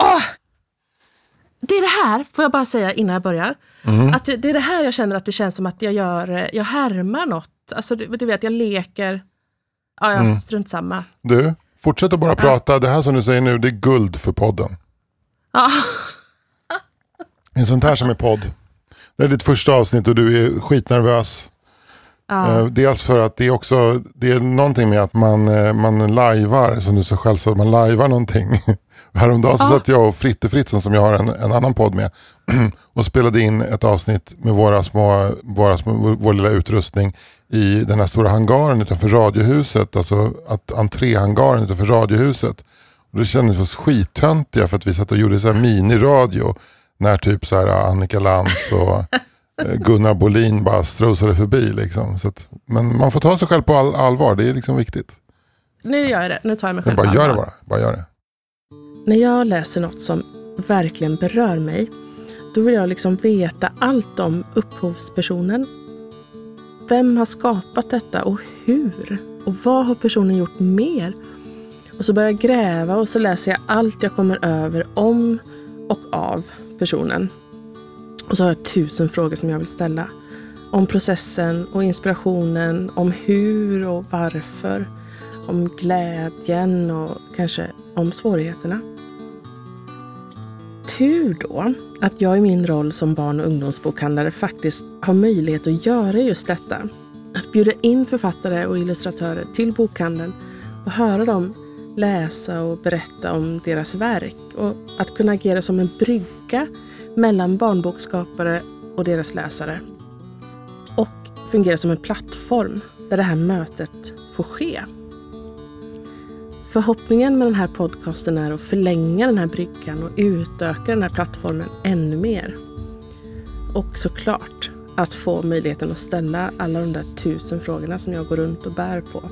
Åh! Det är det här, får jag bara säga innan jag börjar, Mm. att det, det är det här jag känner att det känns som att jag gör, jag härmar något. Alltså du, du vet, jag leker, ja, ja Mm. strunt samma. Du, fortsätt att bara prata. Det här som du säger nu, det är guld för podden. Ja. En sånt här som är podd. Det är ditt första avsnitt och du är skitnervös. Ja. Eh, Dels för att det är också, det är någonting med att man, eh, man lajvar, som du så själv sa, man lajvar någonting. Häromdagen så Ja. satt jag och Fritte Fritzson som jag har en, en annan podd med och spelade in ett avsnitt med våra små, våra små, vår, lilla utrustning i den här stora hangaren utanför Radiohuset, alltså att entréhangaren utanför Radiohuset. Och det kändes vi oss skittöntiga för att vi satt och gjorde så här miniradio när typ så här Annika Lantz och eh, Gunnar Bolin bara strosade förbi. Liksom. Så att, men man får ta sig själv på all, allvar, det är liksom viktigt. Nu gör jag det, nu tar jag mig själv bara på gör det allvar. bara. bara gör det. När jag läser något som verkligen berör mig, då vill jag liksom veta allt om upphovspersonen. Vem har skapat detta och hur? Och vad har personen gjort mer? Och så börjar jag gräva och så läser jag allt jag kommer över om och av personen. Och så har jag tusen frågor som jag vill ställa. Om processen och inspirationen, om hur och varför. Om glädjen och kanske om svårigheterna. Tur då att jag i min roll som barn och ungdomsbokhandlare faktiskt har möjlighet att göra just detta. Att bjuda in författare och illustratörer till bokhandeln och höra dem läsa och berätta om deras verk och att kunna agera som en brygga mellan barnbokskapare och deras läsare. Och fungera som en plattform där det här mötet får ske. Förhoppningen med den här podcasten är att förlänga den här bryggan och utöka den här plattformen ännu mer. Och såklart att få möjligheten att ställa alla de där tusen frågorna som jag går runt och bär på.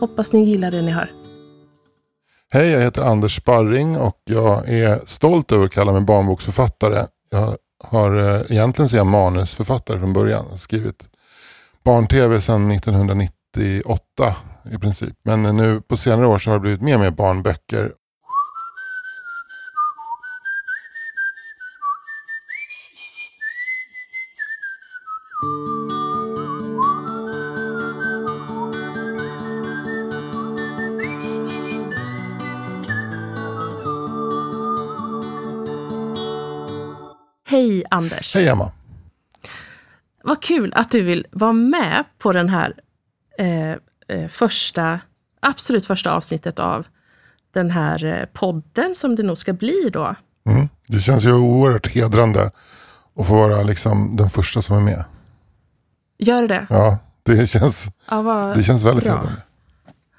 Hoppas ni gillar det ni hör. Hej, jag heter Anders Sparring och jag är stolt över att kalla mig barnboksförfattare. Jag har eh, egentligen så är jag manusförfattare från början. Jag har skrivit barn-tv sedan 1998 i princip. Men nu på senare år så har det blivit mer och mer barnböcker. Hej Anders! Hej Emma! Vad kul att du vill vara med på den här eh, första, absolut första avsnittet av den här eh, podden som det nog ska bli då. Mm. Det känns ju oerhört hedrande att få vara liksom den första som är med. Gör det det? Ja, det känns, Ja, det känns väldigt bra. hedrande.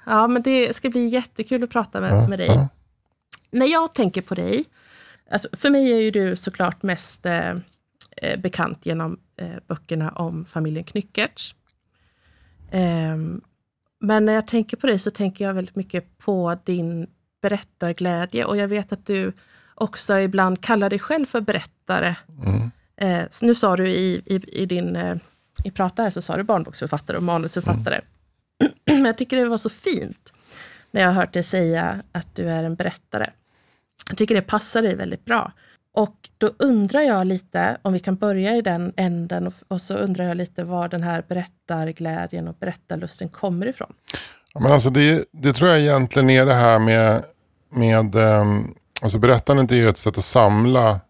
Ja, men det ska bli jättekul att prata med, Ja, med dig. ja. När jag tänker på dig, alltså för mig är ju du såklart mest eh, eh, bekant genom eh, böckerna om familjen Knyckertz. Ehm, men när jag tänker på dig så tänker jag väldigt mycket på din berättarglädje och jag vet att du också ibland kallar dig själv för berättare. Mm. Eh, nu sa du i, i, i din eh, i prata här så sa du barnboksförfattare och manusförfattare. Men jag tycker det var så fint när jag har hört dig säga att du är en berättare. Jag tycker det passar dig väldigt bra. Och då undrar jag lite, om vi kan börja i den änden, och, och så undrar jag lite var den här berättarglädjen och berättarlusten kommer ifrån. Ja, men alltså det, det tror jag egentligen är det här med, med ehm, alltså berättandet är ju ett sätt att samla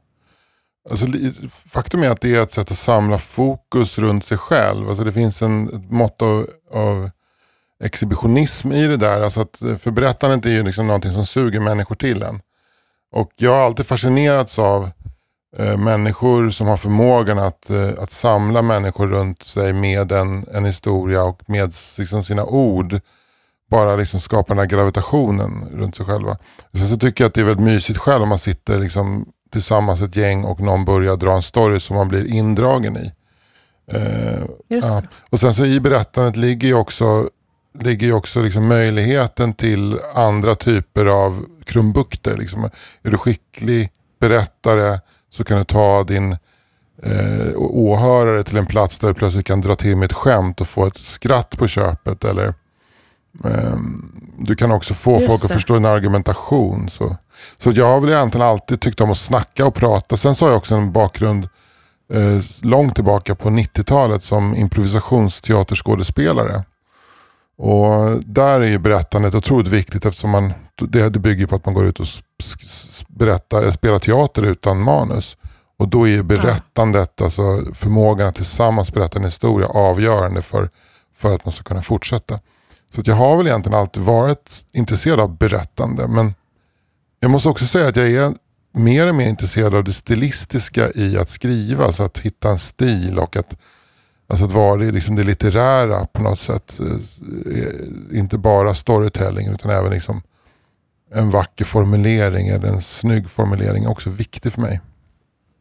Alltså, faktum är att det är ett sätt att samla fokus runt sig själv. Alltså, det finns en, ett mått av, av exhibitionism i det där. Alltså att, eh, för berättandet är ju liksom någonting som suger människor till en. Och jag har alltid fascinerats av eh, människor som har förmågan att, eh, att samla människor runt sig med en, en historia och med liksom, sina ord bara liksom skapa den här gravitationen runt sig själva. Sen så tycker jag att det är väldigt mysigt själv om man sitter liksom tillsammans ett gäng och någon börjar dra en story som man blir indragen i. Eh, Just ja. Och sen så i berättandet ligger ju också, ligger ju också liksom möjligheten till andra typer av krumbukter. Liksom. Är du skicklig berättare så kan du ta din eh, åhörare till en plats där du plötsligt kan dra till med ett skämt och få ett skratt på köpet. Eller Um, du kan också få Just folk att det. förstå en argumentation. Så, så jag har väl egentligen alltid tyckt om att snacka och prata. Sen så har jag också en bakgrund eh, långt tillbaka på 90-talet som improvisationsteaterskådespelare. Och där är ju berättandet otroligt viktigt eftersom man, det, bygger på att man går ut och berättar, spelar teater utan manus. Och då är ju berättandet, alltså förmågan att tillsammans berätta en historia avgörande för, för att man ska kunna fortsätta. Så jag har väl egentligen alltid varit intresserad av berättande. Men jag måste också säga att jag är mer och mer intresserad av det stilistiska i att skriva. Alltså att hitta en stil och att, alltså att vara det, liksom det litterära på något sätt. Eh, Inte bara storytelling utan även liksom en vacker formulering eller en snygg formulering är också viktig för mig.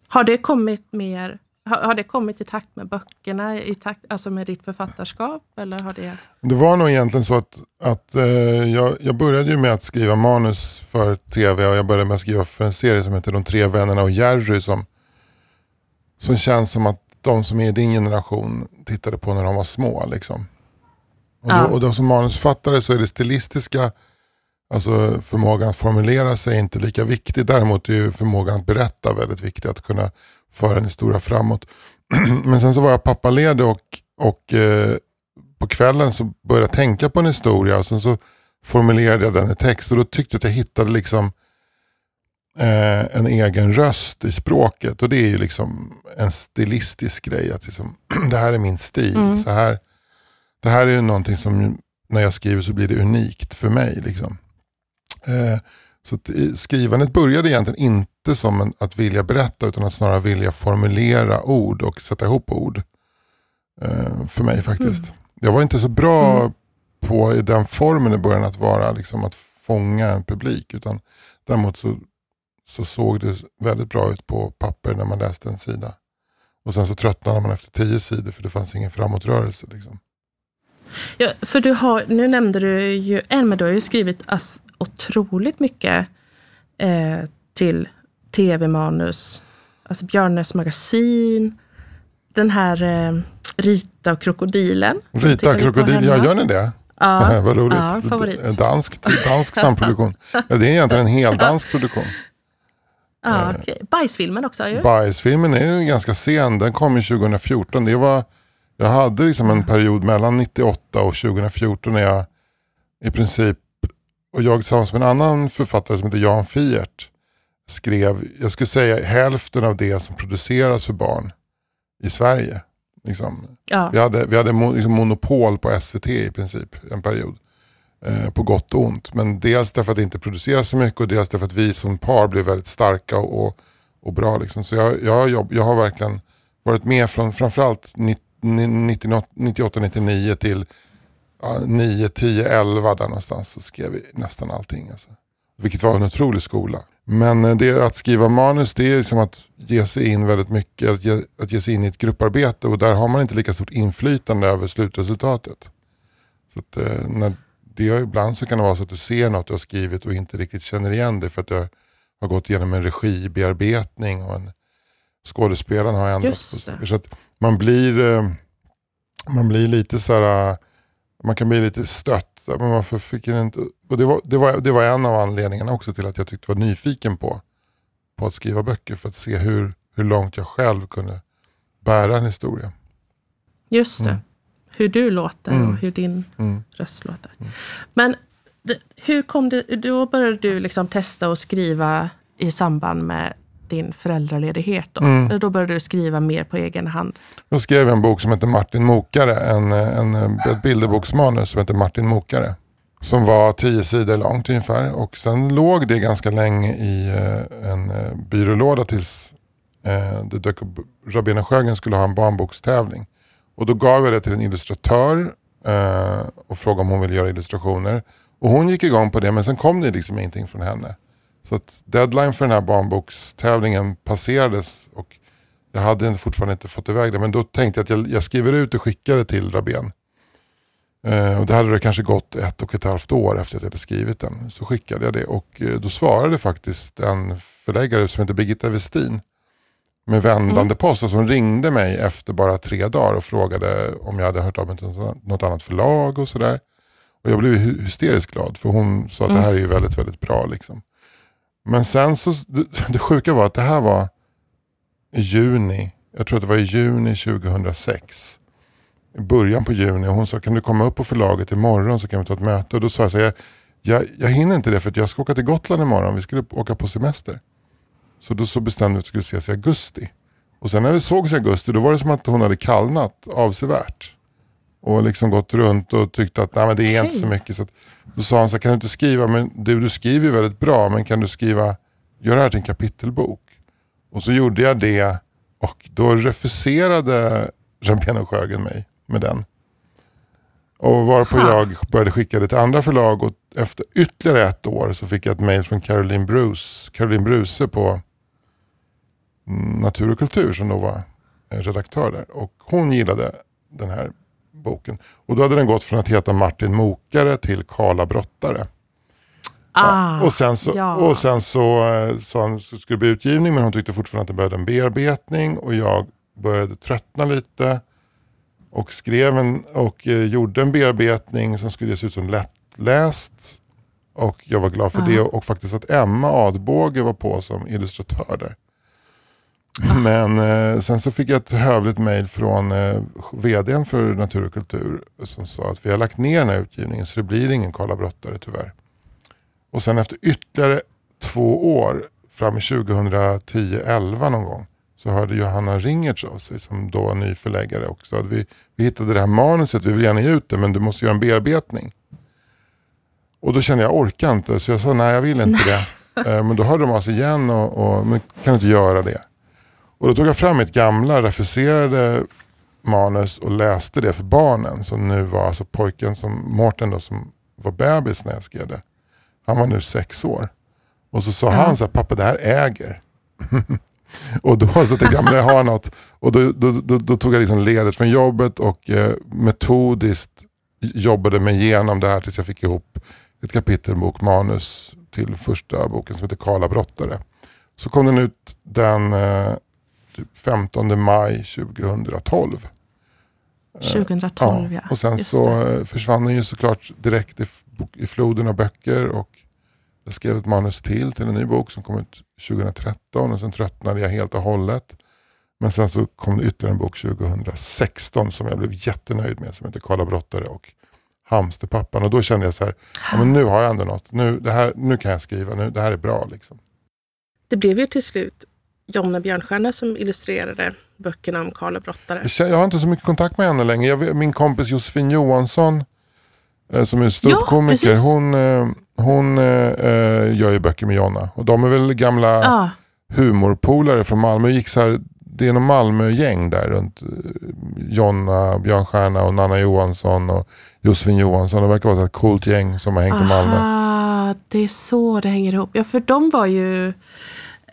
Har det kommit mer har, har det kommit i takt med böckerna, i takt, alltså med ditt författarskap? Eller har det... Det var nog egentligen så att, att eh, jag, jag började ju med att skriva manus för tv och jag började med att skriva för en serie som heter De tre vännerna och Jerry som, som känns som att de som är i din generation tittade på när de var små. Liksom. Och, då, Ja. och då som manusförfattare så är det stilistiska, alltså förmågan att formulera sig inte lika viktig. Däremot är ju förmågan att berätta väldigt viktig, att kunna föra en historia framåt. Men sen så var jag pappaledig och, och eh, på kvällen så började jag tänka på en historia och sen så formulerade jag den i text och då tyckte jag att jag hittade liksom eh, en egen röst i språket och det är ju liksom en stilistisk grej. Att liksom, det här är min stil. Mm. Så här, det här är ju någonting som när jag skriver så blir det unikt för mig. Liksom. Eh, så eh, skrivandet började egentligen inte som en, att vilja berätta utan att snarare vilja formulera ord och sätta ihop ord. Eh, för mig faktiskt. Jag var inte så bra Mm. på i den formen i början att vara liksom att fånga en publik. Utan däremot så, så såg det väldigt bra ut på papper när man läste en sida. Och sen så tröttnade man efter tio sidor för det fanns ingen framåtrörelse. Liksom. Ja, för du har, nu nämnde du ju en, men du har ju skrivit ass, otroligt mycket eh, till tv-manus. Alltså Björnes magasin, den här eh, Rita och krokodilen. Rita på krokodil, ja gör ni det? Ja, Vad roligt. ja, favorit. Dansk, dansk samproduktion. Ja, det är egentligen en hel dansk produktion. Ja, okej. Bajsfilmen också ju. Bajsfilmen är ganska sen, den kom ju 2014. Det var, jag hade liksom en period mellan 98 och 2014 när jag i princip, och jag tillsammans med en annan författare som heter Jan Fiert skrev, jag skulle säga hälften av det som produceras för barn i Sverige. Liksom. Ja. Vi hade, vi hade mo, liksom monopol på SVT i princip en period. Eh, på gott och ont. Men dels därför att det inte produceras så mycket och dels därför att vi som par blev väldigt starka och, och, och bra. Liksom. Så jag, jag, har jobb, jag har verkligen varit med från framförallt 98-99 till ja, 9, 10, 11 där någonstans. Så skrev vi nästan allting. Alltså. Vilket var en otrolig skola. Men eh, det, att skriva manus det är som att ge sig in väldigt mycket, att ge, att ge sig in i ett grupparbete och där har man inte lika stort inflytande över slutresultatet. Så att, eh, när det är, ibland så kan det vara så att du ser något du har skrivit och inte riktigt känner igen det för att du har gått igenom en regibearbetning och en skådespelaren har ändrats. Så att man blir, eh, man blir lite så här, man kan bli lite stött. Men varför fick jag inte... Och det, var, det, var, det var en av anledningarna också till att jag tyckte var nyfiken på, på att skriva böcker. För att se hur, hur långt jag själv kunde bära en historia. Just det. Mm. Hur du låter Mm. och hur din Mm. röst låter. Men det, hur kom det, då började du liksom testa att skriva i samband med din föräldraledighet. Då, Mm. Då började du skriva mer på egen hand. Då skrev jag en bok som heter Martin Mokare, en, en, ett bilderboksmanus som heter Martin Mokare. Som var tio sidor långt ungefär och sen låg det ganska länge i eh, en eh, byrålåda tills eh, det dök upp, Rabena Sjögren skulle ha en barnbokstävling. Och då gav jag det till en illustratör eh, och frågade om hon ville göra illustrationer. Och hon gick igång på det men sen kom det liksom ingenting från henne. Så att deadline för den här barnbokstävlingen passerades och jag hade fortfarande inte fått iväg det. Men då tänkte jag att jag, jag skriver ut och skickar det till Rabén. Eh, och det hade det kanske gått ett och ett halvt år efter att jag hade skrivit den. Så skickade jag det och eh, då svarade faktiskt en förläggare som heter Birgitta Westin. Med vändande post. Och som ringde mig efter bara tre dagar och frågade om jag hade hört av mig till något- annat förlag och sådär. Och jag blev hysteriskt glad för hon sa att mm. det här är ju väldigt, väldigt bra. Liksom. Men sen så, det, det sjuka var att det här var i juni, jag tror att det var i juni 2006. I början på juni och hon sa kan du komma upp på förlaget imorgon så kan vi ta ett möte. Och då sa jag så här, jag, jag, jag hinner inte det för jag ska åka till Gotland imorgon, vi skulle åka på semester. Så då så bestämde vi att vi skulle ses i augusti. Och sen när vi sågs i augusti då var det som att hon hade kallnat avsevärt. Och liksom gått runt och tyckte att Nej, men det är okay. inte så mycket. Så då sa han så här, kan du inte skriva, men du, du skriver ju väldigt bra, men kan du skriva, gör det här till en kapitelbok? Och så gjorde jag det och då refuserade Rabén Sjögren mig med den. Och varpå ha. jag började skicka det till andra förlag och efter ytterligare ett år så fick jag ett mail från Caroline Bruce, Caroline Bruse på Natur och kultur som då var redaktör där. Och hon gillade den här boken. Och då hade den gått från att heta Martin Mokare till Karla Brottare. Ah, ja. Och sen så, ja. och sen så eh, sa hon att det skulle bli utgivning men hon tyckte fortfarande att det behövde en bearbetning och jag började tröttna lite. Och skrev en, och eh, gjorde en bearbetning som skulle se ut som lättläst. Och jag var glad för uh det och faktiskt att Emma Adbåge var på som illustratör där. Uh Men eh, sen så fick jag ett hövligt mejl från eh, vdn för Natur och kultur som sa att vi har lagt ner den här utgivningen så det blir ingen Karla Brottare tyvärr. Och sen efter ytterligare två år, fram i 2010-11 någon gång, så hörde Johanna Ringertz av sig som då var ny förläggare att vi, vi hittade det här manuset, vi vill gärna ge ut det men du måste göra en bearbetning. Och då kände jag, jag orkar inte, så jag sa nej jag vill inte det. Eh, men då hörde de av sig igen och, och men kan du inte göra det? Och då tog jag fram mitt gamla refuserade manus och läste det för barnen. Som nu var alltså pojken som Mårten då som var bebis när jag skrev det. Han var nu sex år. Och så sa ja. han så här, pappa det här äger. och då så tänkte jag, men jag har något. Och då, då, då, då, tog jag liksom ledigt från jobbet och eh, metodiskt jobbade mig igenom det här tills jag fick ihop ett kapitelbok manus till första boken som heter Karla brottare. Så kom den ut den eh, 15 typ maj 2012. 2012 ja. Och sen så det. Eh, försvann den ju såklart direkt i, i floden av böcker och jag skrev ett manus till till en ny bok som kom ut 2013 och sen tröttnade jag helt och hållet. Men sen så kom det ytterligare en bok 2016 som jag blev jättenöjd med som heter Karla Brottare och Hamsterpappan. Och då kände jag så här, ja, men nu har jag ändå något. Nu, det här, nu kan jag skriva, nu, det här är bra. Liksom. Det blev ju till slut Jonna Björnstjärna som illustrerade böckerna om Karla Brottare. Jag har inte så mycket kontakt med henne längre. Jag, min kompis Josefin Johansson eh, som är ståuppkomiker, ja, hon, eh, hon äh, gör ju böcker med Jonna. Och de är väl gamla ah. humorpolare från Malmö. Gick så här, det är någon Malmö-gäng där runt Jonna Björnstjärna och Nanna Johansson och Josefin Johansson. Det verkar vara ett coolt gäng som har hängt Aha, i Malmö. Det är så det hänger ihop. Ja, för de var ju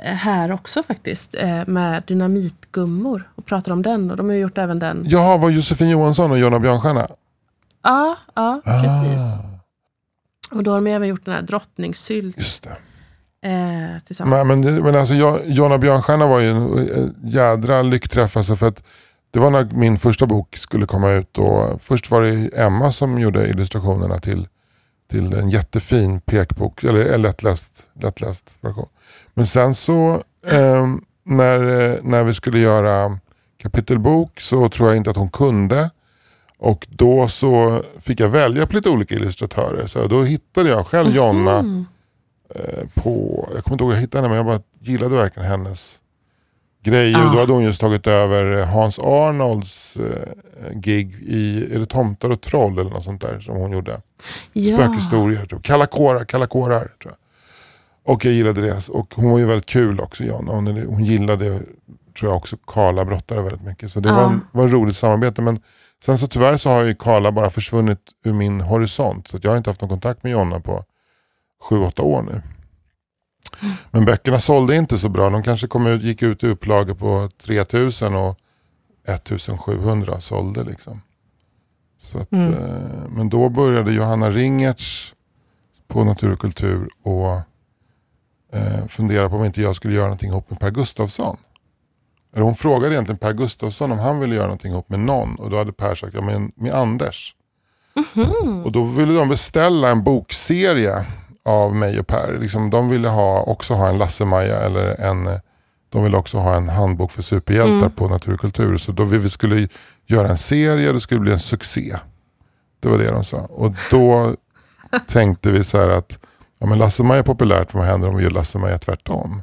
här också faktiskt med Dynamitgummor och pratar om den och de har gjort även den. Jaha, var Josefin Johansson och Jonna Björnstjärna? Ja, ja precis. Ah. Och då har de även gjort den här drottningsylt. Just det. Eh, tillsammans. Men, men, men alltså, jag, Jonna Björnstjärna var ju en jädra lyckträff. Alltså för att det var när min första bok skulle komma ut. Och först var det Emma som gjorde illustrationerna till, till en jättefin pekbok, eller lättläst, lättläst version. Men sen så eh, när, när vi skulle göra kapitelbok så tror jag inte att hon kunde. Och då så fick jag välja på lite olika illustratörer. Så då hittade jag själv. Jonna eh, på, jag kommer inte ihåg jag hittade henne men jag bara gillade verkligen hennes grejer. Ah. Då hade hon just tagit över Hans Arnolds eh, gig i, är det Tomtar och troll eller något sånt där som hon gjorde. Ja. Spökhistorier, tror Kalla kårar, kalla kårar. Tror jag. Och jag gillade det. Och hon var ju väldigt kul också Jonna. Hon, hon gillade tror jag också Karla brottare väldigt mycket. Så det ah. var, en, var ett roligt samarbete. Men Sen så tyvärr så har ju Karla bara försvunnit ur min horisont. Så jag har inte haft någon kontakt med Jonna på sju åtta år nu. Men böckerna sålde inte så bra. De kanske kom ut, gick ut i upplagor på 3000 och 1700 sålde. liksom. Så att, mm. eh, men då började Johanna Ringertz på Natur och kultur och eh, fundera på om inte jag skulle göra någonting ihop med Per Gustafsson. Eller hon frågade egentligen Per Gustafsson om han ville göra någonting ihop med någon. Och då hade Per sagt, ja men med Anders. Mhm. Och då ville de beställa en bokserie av mig och Per. Liksom, de ville ha, också ha en Lasse-Maja eller en de ville också ha en handbok för superhjältar Mm. på naturkultur. Så då vi vi skulle göra en serie, det skulle bli en succé. Det var det de sa. Och då tänkte vi så här att ja, men Lasse-Maja är populärt, vad händer om vi gör Lasse-Maja tvärtom?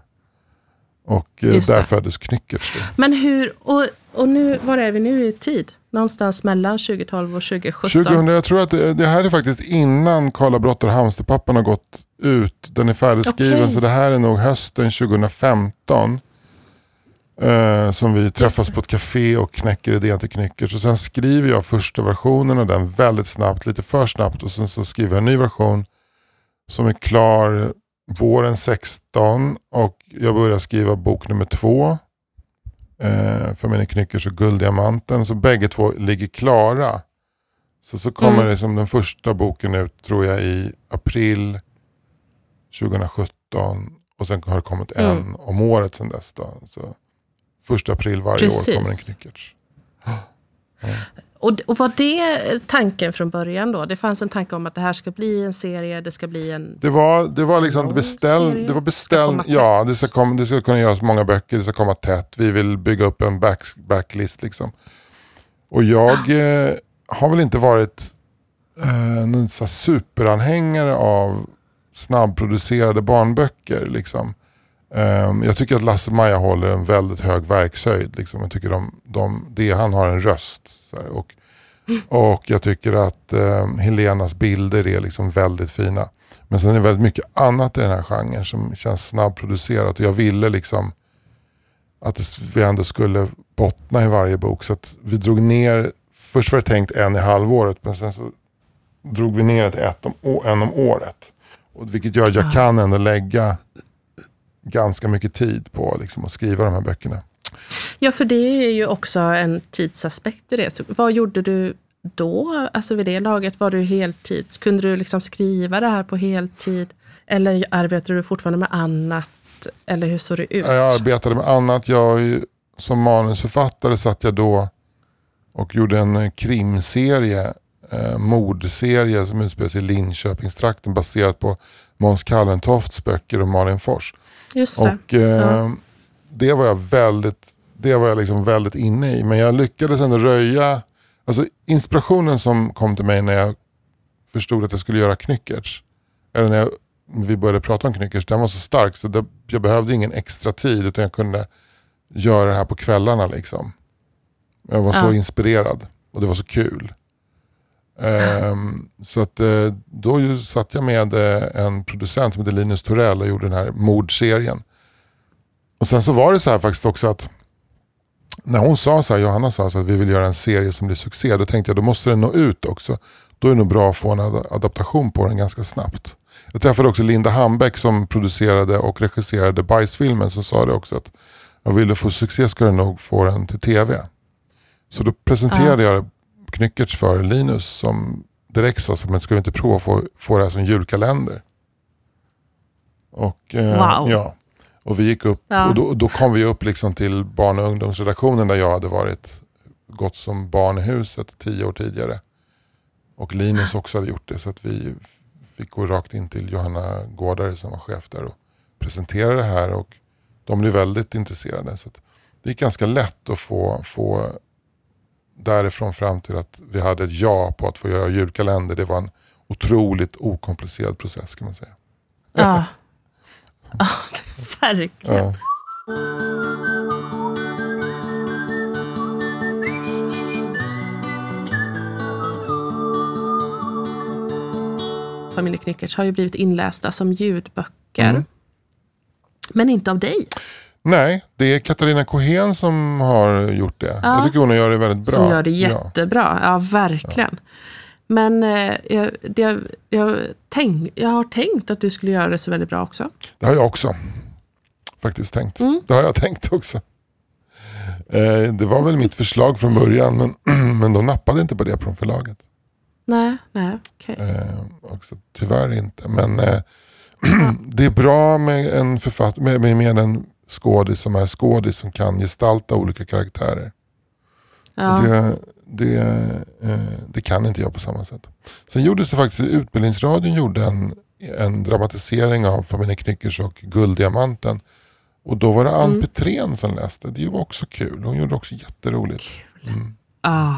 Och eh, Just där det. föddes Knyckertz. då. Men hur, och, och nu, var är vi nu i tid? Någonstans mellan 2012 och 2017? 2000, jag tror att det, det här är faktiskt innan Karla Brott och Hamsterpappan har gått ut. Den är färdigskriven Okej. så det här är nog hösten 2015. Eh, som vi träffas på ett café och knäcker idén till Knyckers. Och sen skriver jag första versionen av den väldigt snabbt, lite för snabbt. Och sen så skriver jag en ny version som är klar våren 16. Och jag börjar skriva bok nummer två. Eh, för mina Knyckers och Gulddiamanten. Så bägge två ligger klara. Så, så kommer Mm. det som den första boken ut tror jag i april 2017. Och sen har det kommit en Mm. om året sedan dess. Då. Så första april varje Precis. år kommer en Knyckertz. Och, och var det tanken från början då? Det fanns en tanke om att det här ska bli en serie, det ska bli en... Det var, det var liksom Ja, beställ, serie. det var Ska beställ, komma tätt. ja det ska, komma, det ska kunna göras många böcker, det ska komma tätt. Vi vill bygga upp en back, backlist liksom. Och jag eh, har väl inte varit eh, någon superanhängare av snabbproducerade barnböcker. Liksom. Ehm, jag tycker att Lasse-Maja håller en väldigt hög verkshöjd. Liksom. Jag tycker de, de, det, han har en röst. Och, och jag tycker att eh, Helenas bilder är liksom väldigt fina. Men sen är det väldigt mycket annat i den här genren som känns snabbproducerat. Och jag ville liksom att det, vi ändå skulle bottna i varje bok. Så att vi drog ner, först var det tänkt en i halvåret men sen så drog vi ner det till ett om, en om året. Och vilket gör att jag kan ändå lägga ganska mycket tid på liksom, att skriva de här böckerna. Ja, för det är ju också en tidsaspekt i det. Så vad gjorde du då? Alltså vid det laget, var du heltids? Kunde du liksom skriva det här på heltid? Eller arbetade du fortfarande med annat? Eller hur såg det ut? Jag arbetade med annat. Jag, som manusförfattare satt jag då och gjorde en eh, krimserie, eh, mordserie som utspelar sig i Linköpingstrakten baserat på Måns Kallentofts böcker och Malin Fors. Just det. Och eh, Ja. Det var jag väldigt det var jag liksom väldigt inne i. Men jag lyckades ändå röja, alltså inspirationen som kom till mig när jag förstod att jag skulle göra Knyckertz, eller när jag, vi började prata om Knyckertz, den var så stark så det, jag behövde ingen extra tid utan jag kunde göra det här på kvällarna. Liksom. Jag var så Ja. inspirerad och det var så kul. Ehm, så att, eh, då satt jag med eh, en producent som heter Linus Torell och gjorde den här mordserien. Och sen så var det så här faktiskt också att när hon sa så här, Johanna sa så att vi vill göra en serie som blir succé, då tänkte jag då måste den nå ut också. Då är det nog bra att få en ad- adaptation på den ganska snabbt. Jag träffade också Linda Hambeck som producerade och regisserade Bajsfilmen som sa det också att jag ville få succé ska du nog få den till tv. Så då presenterade jag Knyckertz för Linus som direkt sa men ska vi inte prova att få, få det här som julkalender? Och, eh, Wow. ja. Och vi gick upp Ja. och då, då kom vi upp liksom till barn och ungdomsredaktionen där jag hade varit gått som barn i huset tio år tidigare. Och Linus också hade gjort det så att vi fick gå rakt in till Johanna Gårdare som var chef där och presentera det här och de blev väldigt intresserade. Så att det gick ganska lätt att få, få därifrån fram till att vi hade ett ja på att få göra julkalender. Det var en otroligt okomplicerad process kan man säga. Ja. Ja, verkligen. Ja. Familj Knyckertz har ju blivit inlästa som ljudböcker. Mm. Men inte av dig, Nej, det är Katarina Kohén som har gjort det. Ja. Jag tycker hon gör det väldigt bra. som gör det Ja. jättebra. Ja, verkligen. Men eh, jag, det, jag, tänk, jag har tänkt att du skulle göra det så väldigt bra också. Det har jag också faktiskt tänkt. Mm. Det har jag tänkt också. Eh, det var väl mitt förslag från början men, men de nappade inte på det från förlaget. Nej, nej, okej. Eh, också, tyvärr inte. Men eh, det är bra med en, författ- med, med, med en skådis som är skådis som kan gestalta olika karaktärer. Ja. Det, det, eh, det kan inte jag på samma sätt. Sen gjordes det faktiskt, Utbildningsradion gjorde en, en dramatisering av familjen Knyckers och Gulddiamanten. Och då var det Ann Mm. Petrén som läste. Det var också kul. Hon gjorde också jätteroligt. Mm. Ah.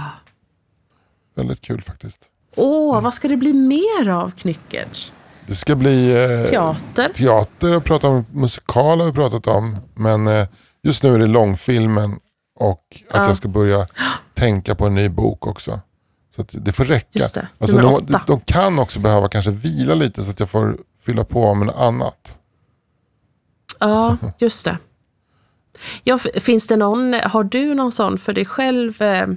Väldigt kul faktiskt. Åh, vad ska det bli mer av Knyckertz? Det ska bli eh, Teater? teater och prata om musikal har vi pratat om. Men eh, just nu är det långfilmen och att Ja. jag ska börja tänka på en ny bok också. Så det får räcka. Just det, Alltså, de, de kan också behöva kanske vila lite så att jag får fylla på med något annat. Ja, just det. Ja, finns det någon, har du någon sån för dig själv eh,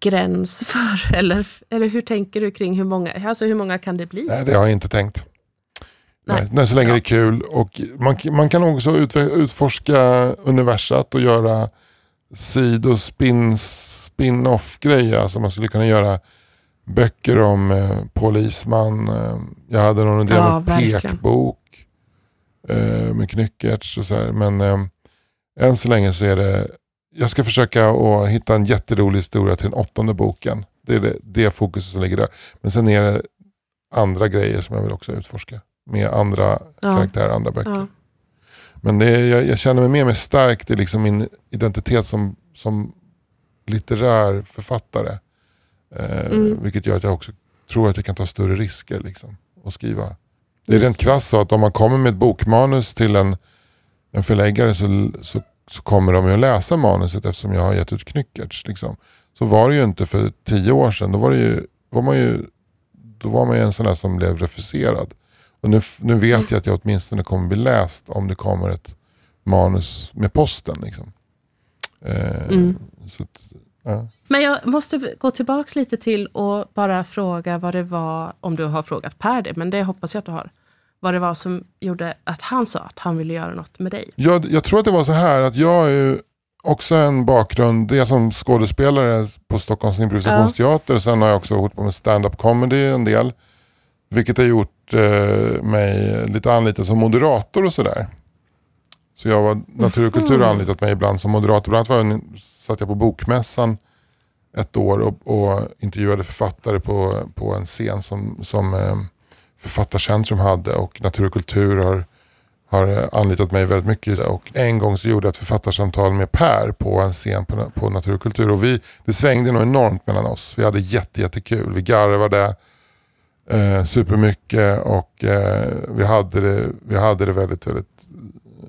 gräns för, eller, eller hur tänker du kring hur många, alltså hur många kan det bli? Nej, det har jag inte tänkt. Nej. Nej. Så länge Bra. det är kul. Och man, man kan också utforska universat och göra sido spin, spin-off grejer. Alltså man skulle kunna göra böcker om eh, polisman. Eh, jag hade någon idé Ja, om pekbok eh, med knyckertz och så här. Men eh, än så länge så är det, jag ska försöka att hitta en jätterolig historia till den åttonde boken. Det är det, det fokuset som ligger där. Men sen är det andra grejer som jag vill också utforska. Med andra Ja. karaktärer, andra böcker. Ja. Men det är, jag, jag känner mig mer och mer starkt i liksom min identitet som, som litterär författare. Eh, Mm. Vilket gör att jag också tror att jag kan ta större risker liksom, och skriva. Det är Just rent krasst så att om man kommer med ett bokmanus till en, en förläggare så, så, så kommer de ju att läsa manuset eftersom jag har gett ut Knyckertz. Liksom. Så var det ju inte för tio år sedan. Då var, det ju, var man ju då var man ju en sån där som blev refuserad. Och nu, nu vet jag att jag åtminstone kommer bli läst om det kommer ett manus med posten. Liksom. Eh, Mm. så att, ja. Men jag måste gå tillbaka lite till och bara fråga vad det var, om du har frågat Per det, men det hoppas jag att du har. Vad det var som gjorde att han sa att han ville göra något med dig. jag, jag tror att det var så här att jag är ju också en bakgrund, det är som skådespelare på Stockholms improvisationsteater. Sen har jag också hållit på med stand-up comedy en del. Vilket har gjort eh, mig lite anlitad som moderator och sådär. Så jag var, Natur och kultur har anlitat mig ibland som moderator. Bland annat var jag, satt jag på Bokmässan ett år och, och intervjuade författare på, på en scen som, som eh, Författarcentrum hade och Natur och kultur har, har eh, anlitat mig väldigt mycket. Och en gång så gjorde jag ett författarsamtal med Per på en scen på, på Natur och kultur. Och vi, det svängde nog enormt mellan oss. Vi hade jätte, jättekul. Vi garvade eh, supermycket och eh, vi, hade det, vi hade det väldigt, väldigt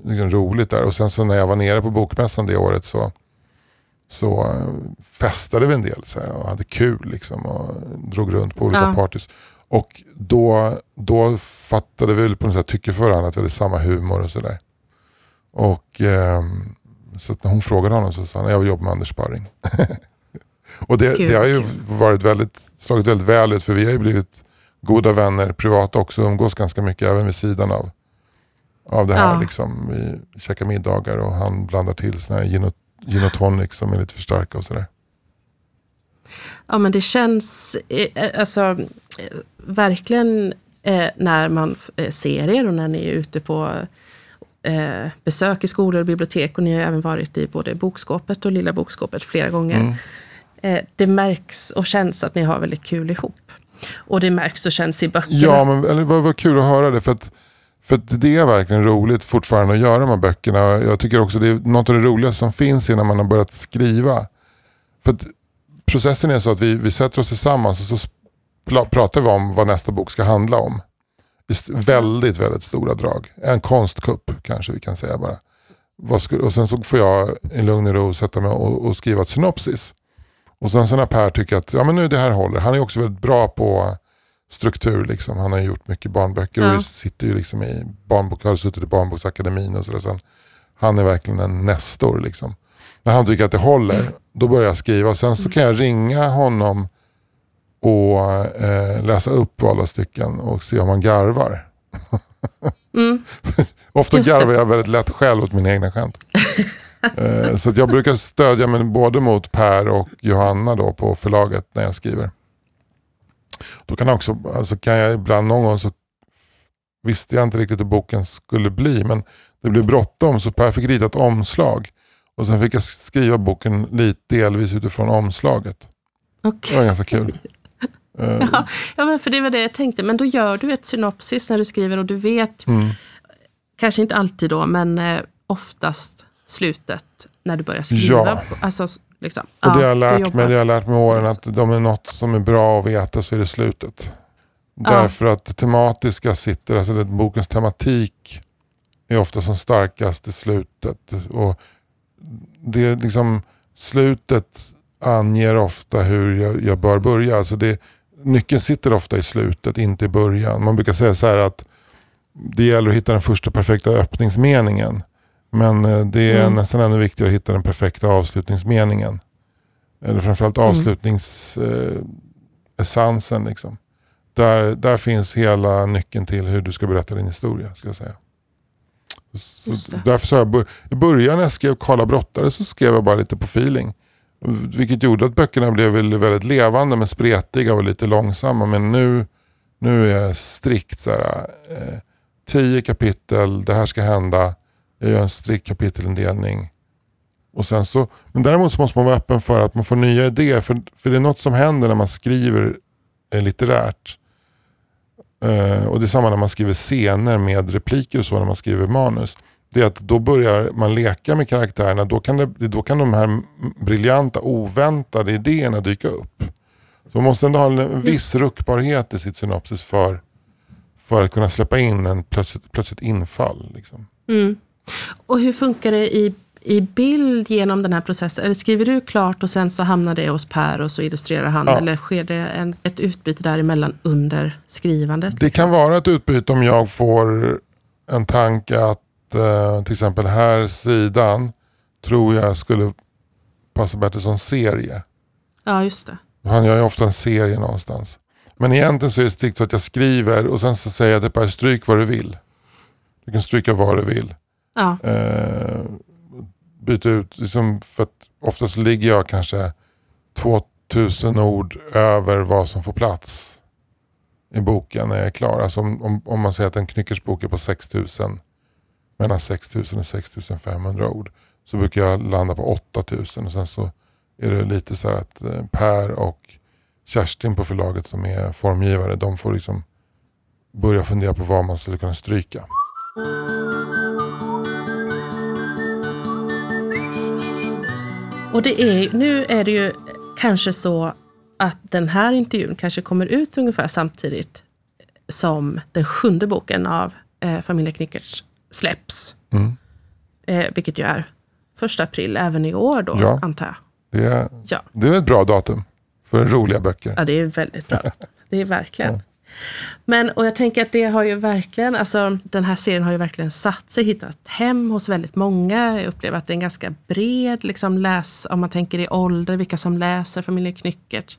liksom, roligt där. Och sen så när jag var nere på Bokmässan det året så, så eh, festade vi en del så här, och hade kul liksom, och drog runt på olika Ja. partys. Och då, då fattade vi på något sätt tycke för varandra att vi hade samma humor och sådär. Och ehm, så när hon frågade honom så sa han jag vill jobba med Anders Sparring. och det, Gud, det har ju varit väldigt, slagit väldigt väl ut för vi har ju blivit goda vänner privat också. Umgås ganska mycket även vid sidan av, av det här. Ja. Liksom. Vi käkar middagar och han blandar till såna här gin och, gin och tonic som är lite för starka och sådär. Ja, men det känns eh, eh, alltså, eh, verkligen eh, när man ser er och när ni är ute på eh, besök i skolor och bibliotek och ni har även varit i både bokskåpet och lilla bokskåpet flera gånger. Mm. Eh, det märks och känns att ni har väldigt kul ihop. Och det märks och känns i böckerna. Ja, men eller, vad, vad kul att höra det. För att, för att det är verkligen roligt fortfarande att göra de här böckerna. Jag tycker också det är något av det roligaste som finns innan man har börjat skriva. För att processen är så att vi, vi sätter oss tillsammans och så pratar vi om vad nästa bok ska handla om. I väldigt, väldigt stora drag. En konstkupp kanske vi kan säga bara. Och sen så får jag i lugn och ro sätta mig och, och skriva ett synopsis. Och sen så när Per tycker att ja, men nu det här håller. Han är också väldigt bra på struktur. Liksom. Han har gjort mycket barnböcker Ja. och sitter ju liksom i barnbok, har suttit i barnboksakademin och sådär. Sen, han är verkligen en nestor. Liksom. När han tycker att det håller, då börjar jag skriva. Sen så kan jag ringa honom och eh, läsa upp valda stycken och se om han garvar. Mm. Ofta Just det. garvar jag väldigt lätt själv åt mina egna skämt. Eh, så att jag brukar stödja mig både mot Per och Johanna då på förlaget när jag skriver. Då kan, jag också, alltså kan jag ibland någon gång så visste jag inte riktigt hur boken skulle bli men det blev bråttom så Per fick rita ett omslag. Och sen fick jag skriva boken lite delvis utifrån omslaget. Okay. Det var ganska kul. Uh, ja, ja, men för det var det jag tänkte. Men då gör du ett synopsis när du skriver och du vet, mm. kanske inte alltid då, men eh, oftast slutet när du börjar skriva. Ja. Alltså, liksom, och det, ja, jag lärt mig, det har lärt mig åren att om det är något som är bra att veta så är det slutet. Därför att det tematiska sitter, alltså det, bokens tematik är ofta som starkast i slutet. Och det liksom, slutet anger ofta hur jag, jag bör börja. Alltså det, nyckeln sitter ofta i slutet, inte i början. Man brukar säga så här att det gäller att hitta den första perfekta öppningsmeningen. Men eh, det är mm. nästan ännu viktigare att hitta den perfekta avslutningsmeningen. Eller framförallt mm. avslutningsessensen. Eh, liksom. där, där finns hela nyckeln till hur du ska berätta din historia. Ska jag säga. Så därför sa jag, i början när jag skrev Karla brottare så skrev jag bara lite på feeling. Vilket gjorde att böckerna blev väldigt levande men spretiga och lite långsamma. Men nu, nu är jag strikt så här, eh, tio kapitel, det här ska hända. Jag gör en strikt kapitelindelning. Och sen så, men däremot så måste man vara öppen för att man får nya idéer. För, för det är något som händer när man skriver eh, litterärt. Eh, och det är samma när man skriver scener med repliker och så när man skriver manus det är att då börjar man leka med karaktärerna. Då kan, det, då kan de här briljanta, oväntade idéerna dyka upp. Så man måste ändå ha en viss ruckbarhet i sitt synopsis för, för att kunna släppa in en plötsligt, plötsligt infall. Liksom. Mm. Och hur funkar det i, i bild genom den här processen? Eller skriver du klart och sen så hamnar det hos Per och så illustrerar han? Ja. Eller sker det en, ett utbyte däremellan under skrivandet? Det kan vara ett utbyte om jag får en tanke att eh, till exempel här sidan tror jag skulle passa bättre som serie. Ja, just det. Han gör ju ofta en serie någonstans. Men egentligen så är det strikt så att jag skriver och sen så säger jag till Per, stryk vad du vill. Du kan stryka vad du vill. Ja. Eh, byta ut, liksom för att oftast ligger jag kanske 2000 ord över vad som får plats i boken när jag är klar. Alltså om, om, om man säger att en knyckersbok är på 6000 mellan 6000 och 6500 ord. Så brukar jag landa på 8000 och sen så är det lite så här att eh, Per och Kerstin på förlaget som är formgivare, de får liksom börja fundera på vad man skulle kunna stryka. Och det är, nu är det ju kanske så att den här intervjun kanske kommer ut ungefär samtidigt som den sjunde boken av eh, Familjen Knickertz släpps. Mm. Eh, vilket ju är första april även i år då, ja. antar jag. Det är, ja. det är ett bra datum för roliga böcker. Ja, det är väldigt bra. Det är verkligen. Men, och jag tänker att det har ju verkligen, alltså den här serien har ju verkligen satt sig, hittat hem hos väldigt många. Jag upplever att det är en ganska bred liksom läs, om man tänker i ålder, vilka som läser Familjen Knyckert.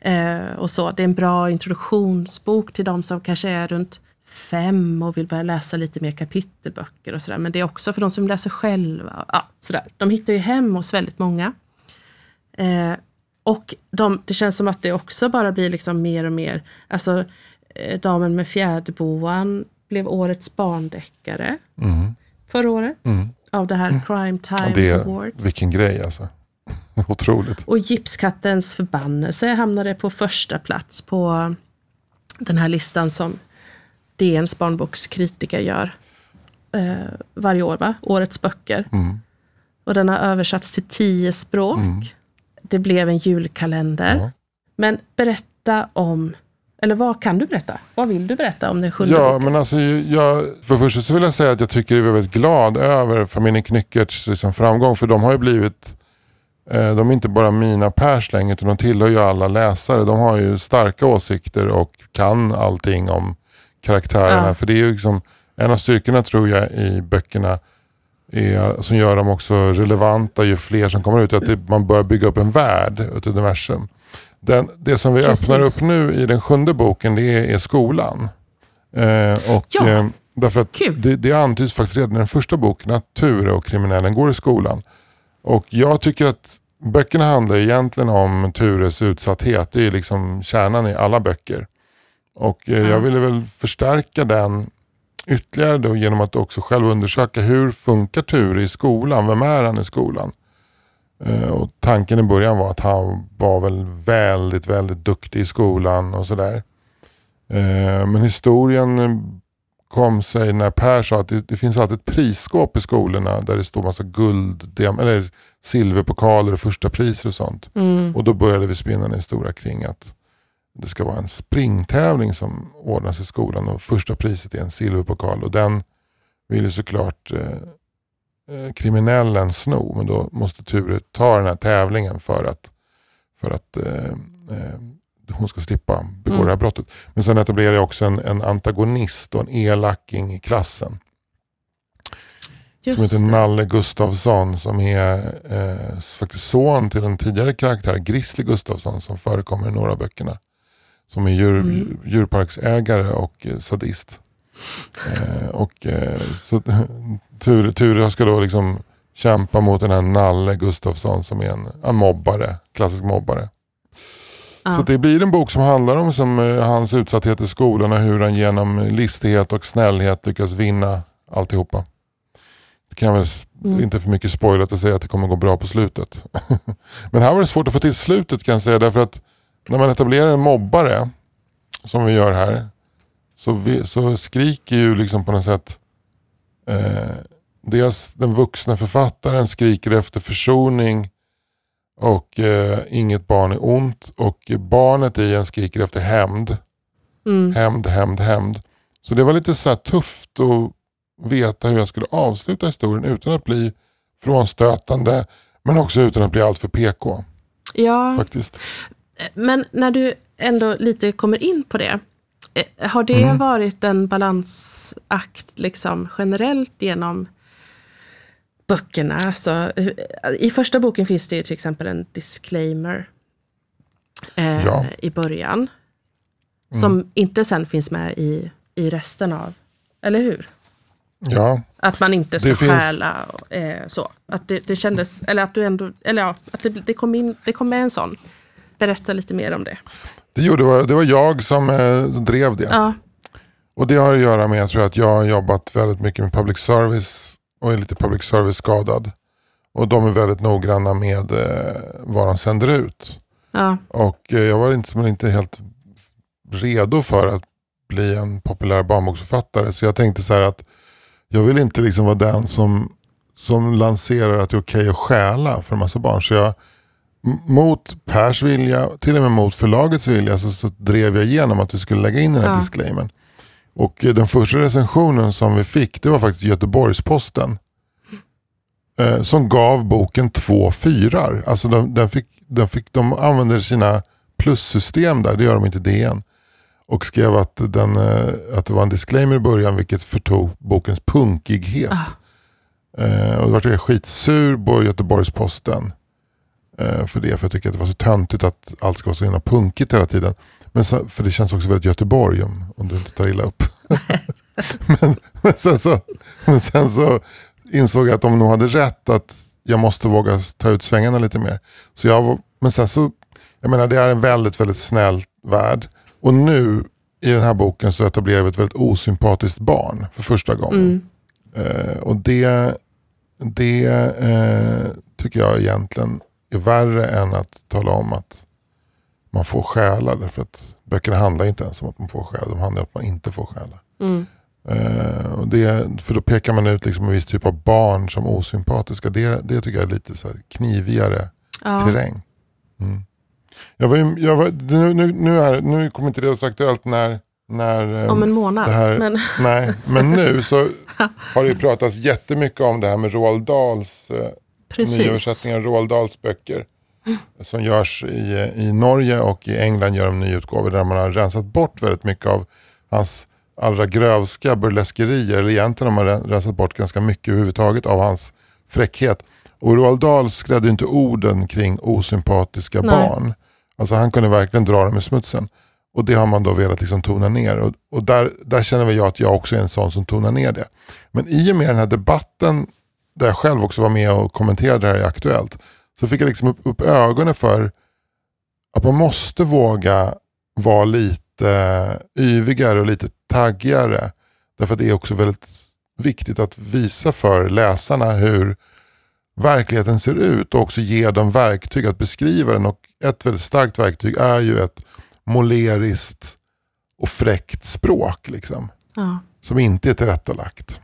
Eh, och så. Det är en bra introduktionsbok till de som kanske är runt fem och vill börja läsa lite mer kapitelböcker och sådär. Men det är också för de som läser själva. Ja, sådär. De hittar ju hem hos väldigt många. Eh, och de, det känns som att det också bara blir liksom mer och mer, alltså eh, Damen med fjäderboan blev årets barndeckare mm. förra året. Mm. Av det här mm. Crime Time det, Awards. Vilken grej alltså. Otroligt. Och Gipskattens förbannelse hamnade på första plats på den här listan som DNs barnbokskritiker gör eh, varje år, va? Årets böcker. Mm. Och den har översatts till tio språk. Det blev en julkalender. Ja. Men berätta om, eller vad kan du berätta? Vad vill du berätta om den sjunde ja, boken? Men alltså, jag, för det första så vill jag säga att jag tycker jag är väldigt glad över familjen Knyckerts liksom, framgång. För de har ju blivit eh, de är inte bara mina pers längre utan de tillhör ju alla läsare. De har ju starka åsikter och kan allting om karaktärerna. Ja. För det är ju liksom, en av styrkorna tror jag i böckerna är, som gör dem också relevanta ju fler som kommer ut, att det, man börjar bygga upp en värld, ett universum. Den, det som vi Precis. öppnar upp nu i den sjunde boken det är, är skolan. Eh, och, ja. eh, därför att det, det antyds faktiskt redan i den första boken att Ture och kriminellen går i skolan. Och jag tycker att böckerna handlar egentligen om Tures utsatthet. Det är liksom kärnan i alla böcker. Och eh, jag ville väl förstärka den ytterligare då genom att också själv undersöka hur funkar Ture i skolan? Vem är han i skolan? Eh, och tanken i början var att han var väl väldigt, väldigt duktig i skolan och sådär. Eh, men historien kom sig när Per sa att det, det, finns alltid ett prisskåp i skolorna där det står massa guld, eller silverpokaler och första priser och sånt. Mm. Och då började vi spinna den stora kring att det ska vara en springtävling som ordnas i skolan och första priset är en silverpokal och den vill ju såklart eh, eh, kriminellen sno men då måste Ture ta den här tävlingen för att, för att eh, eh hon ska slippa begå mm. det här brottet. Men sen etablerar jag också en, en antagonist och en elaking i klassen. Just som heter det. Nalle Gustafsson som är eh, faktiskt son till en tidigare karaktär, Grizzly Gustafsson som förekommer i några av böckerna. Som är djur, mm. djurparksägare och eh, sadist. Eh, och, eh, så, Ture, Ture ska då liksom kämpa mot den här Nalle Gustafsson som är en, en mobbare, klassisk mobbare. Ja. Så det blir en bok som handlar om som, eh, hans utsatthet i skolan och hur han genom listighet och snällhet lyckas vinna alltihopa. Det kan väl mm. inte för mycket spoilat att säga att det kommer gå bra på slutet. Men här var det svårt att få till slutet kan jag säga därför att när man etablerar en mobbare som vi gör här så, vi, så skriker ju liksom på något sätt eh, dels den vuxna författaren skriker efter försoning och eh, inget barn är ont och barnet i en skriker efter hämnd. Mm. Hämnd, hämnd, hämnd. Så det var lite så tufft att veta hur jag skulle avsluta historien utan att bli frånstötande men också utan att bli alltför PK. Ja, Faktiskt. Men när du ändå lite kommer in på det. Eh, har det mm. varit en balansakt liksom generellt genom böckerna. Alltså, I första boken finns det till exempel en disclaimer eh, ja. i början. Mm. Som inte sen finns med i, i resten av, eller hur? Ja. Att man inte ska det stjäla eh, så. Att det, det kändes, eller att du ändå, eller ja, att det, det, kom in, det kom med en sån. Berätta lite mer om det. Det, gjorde, det, var, det var jag som eh, drev det. Ja. Och det har att göra med jag tror att jag har jobbat väldigt mycket med public service och är lite public service skadad. Och de är väldigt noggranna med eh, vad de sänder ut. Ja. Och eh, jag var inte, inte helt redo för att bli en populär barnboksförfattare. Så jag tänkte så att jag vill inte liksom vara den som, som lanserar att det är okej okay att stjäla för en massa barn. Så jag, mot Pers vilja, till och med mot förlagets vilja, så, så drev jag igenom att vi skulle lägga in den här ja. disclaimern. Och den första recensionen som vi fick det var faktiskt Göteborgs-Posten. Eh, som gav boken två fyrar. Alltså de, den fick, den fick, de använder sina plussystem där, det gör de inte i DN. Och skrev att, den, eh, att det var en disclaimer i början vilket förtog bokens punkighet. Ah. Eh, och då var jag skitsur på Göteborgs-Posten. Eh, för det, för jag tycker att det var så töntigt att allt ska vara så himla punkigt hela tiden. Men så, för det känns också väldigt Göteborg om, om du inte tar illa upp. men, men, sen så, men sen så insåg jag att de nog hade rätt att jag måste våga ta ut svängarna lite mer. Så jag, men sen så, jag menar det är en väldigt, väldigt snäll värld. Och nu i den här boken så etablerar vi ett väldigt osympatiskt barn för första gången. Mm. Eh, och det, det eh, tycker jag egentligen är värre än att tala om att man får stjäla. Därför att böckerna handlar inte ens om att man får stjäla. De handlar om att man inte får stjäla. Mm. Uh, och det, för då pekar man ut liksom en viss typ av barn som osympatiska. Det, det tycker jag är lite så knivigare ja. terräng. Mm. Jag var, jag var, nu, nu, nu, är, nu kommer inte det så aktuellt när, när Om en månad. Här, men... Nej, men nu så har det pratats jättemycket om det här med Roald Dahls nyöversättningar, Roald Dahls böcker som görs i, i Norge och i England gör de nyutgåvor där man har rensat bort väldigt mycket av hans allra grövska burleskerier. Eller egentligen har man rensat bort ganska mycket överhuvudtaget av hans fräckhet. Och Roald Dahl skrädde inte orden kring osympatiska Nej. barn. Alltså han kunde verkligen dra dem i smutsen. Och det har man då velat liksom tona ner. Och, och där, där känner väl jag att jag också är en sån som tonar ner det. Men i och med den här debatten, där jag själv också var med och kommenterade det här i Aktuellt, så fick jag liksom upp, upp ögonen för att man måste våga vara lite yvigare och lite taggigare. Därför att det är också väldigt viktigt att visa för läsarna hur verkligheten ser ut och också ge dem verktyg att beskriva den. Och ett väldigt starkt verktyg är ju ett måleriskt och fräckt språk. Liksom, Ja. som inte är tillrättalagt.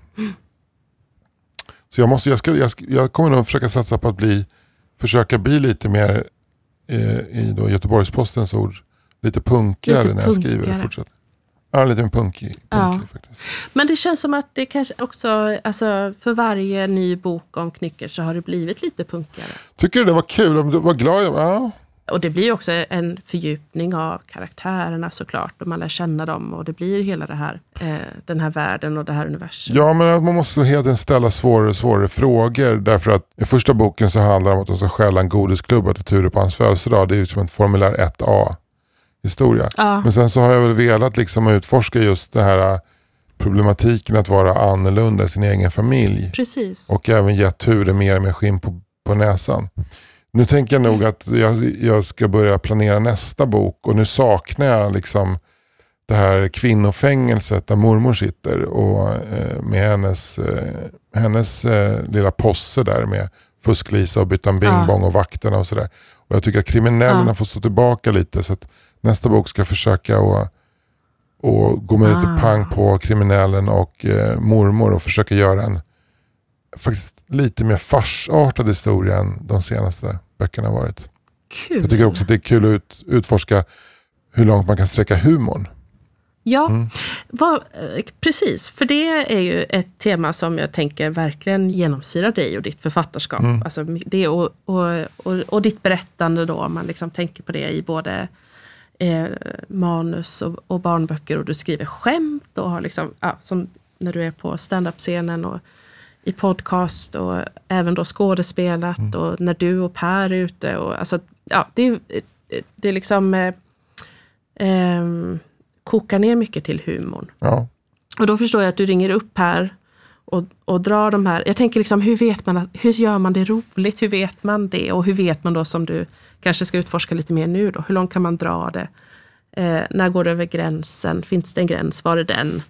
Så jag, måste, jag, ska, jag, ska, jag kommer nog försöka satsa på att bli, försöka bli lite mer, eh, i då Göteborgspostens ord, lite punkigare Lite när jag skriver. punkigare. Och fortsätter. Ja, lite mer punkig. punkig Ja. faktiskt. Men det känns som att det kanske också, alltså för varje ny bok om Knyckert så har det blivit lite punkigare. Tycker du det var kul? Var glad? jag- Ja. Och det blir också en fördjupning av karaktärerna såklart. Och man lär känna dem och det blir hela det här, eh, den här världen och det här universum. ja, men man måste hela tiden ställa svårare och svårare frågor. Därför att i första boken så handlar det om att de ska stjäla en godisklubba till Ture på hans födelsedag. Det är ju som en formulär 1A historia. Ja, Men sen så har jag väl velat liksom utforska just den här äh, problematiken att vara annorlunda i sin egen familj. precis. Och även gett Ture mer med skinn på, på näsan. Nu tänker jag nog att jag, jag ska börja planera nästa bok och nu saknar jag liksom det här kvinnofängelset där mormor sitter och eh, med hennes, eh, hennes eh, lilla posse där med Fusk-Lisa och Byttan Bing Ja. Och vakterna och sådär. Och jag tycker att kriminellerna Ja. får stå tillbaka lite så att nästa bok ska försöka att och gå med lite Ah. pang på kriminellen och eh, mormor och försöka göra en faktiskt lite mer farsartad historia än de senaste böckerna varit. Kul. Jag tycker också att det är kul att ut, utforska hur långt man kan sträcka humorn. Ja, Mm. vad, eh, precis. För det är ju ett tema som jag tänker verkligen genomsyrar dig och ditt författarskap. Mm. Alltså det och, och, och, och ditt berättande då, om man liksom tänker på det i både eh, manus och, och barnböcker. Och du skriver skämt och har liksom, ja, som när du är på standup-scenen och i podcast och även då skådespelat Mm. och när du och Per är ute. Och, alltså, ja, det, det är liksom eh, ehm, kokar ner mycket till humorn. Ja. Och då förstår jag att du ringer upp här och, och drar de här. Jag tänker liksom, hur vet man att, hur gör man det roligt? Hur vet man det? Och hur vet man då som du kanske ska utforska lite mer nu då? Hur långt kan man dra det? Eh, när går det över gränsen? Finns det en gräns? Var är den?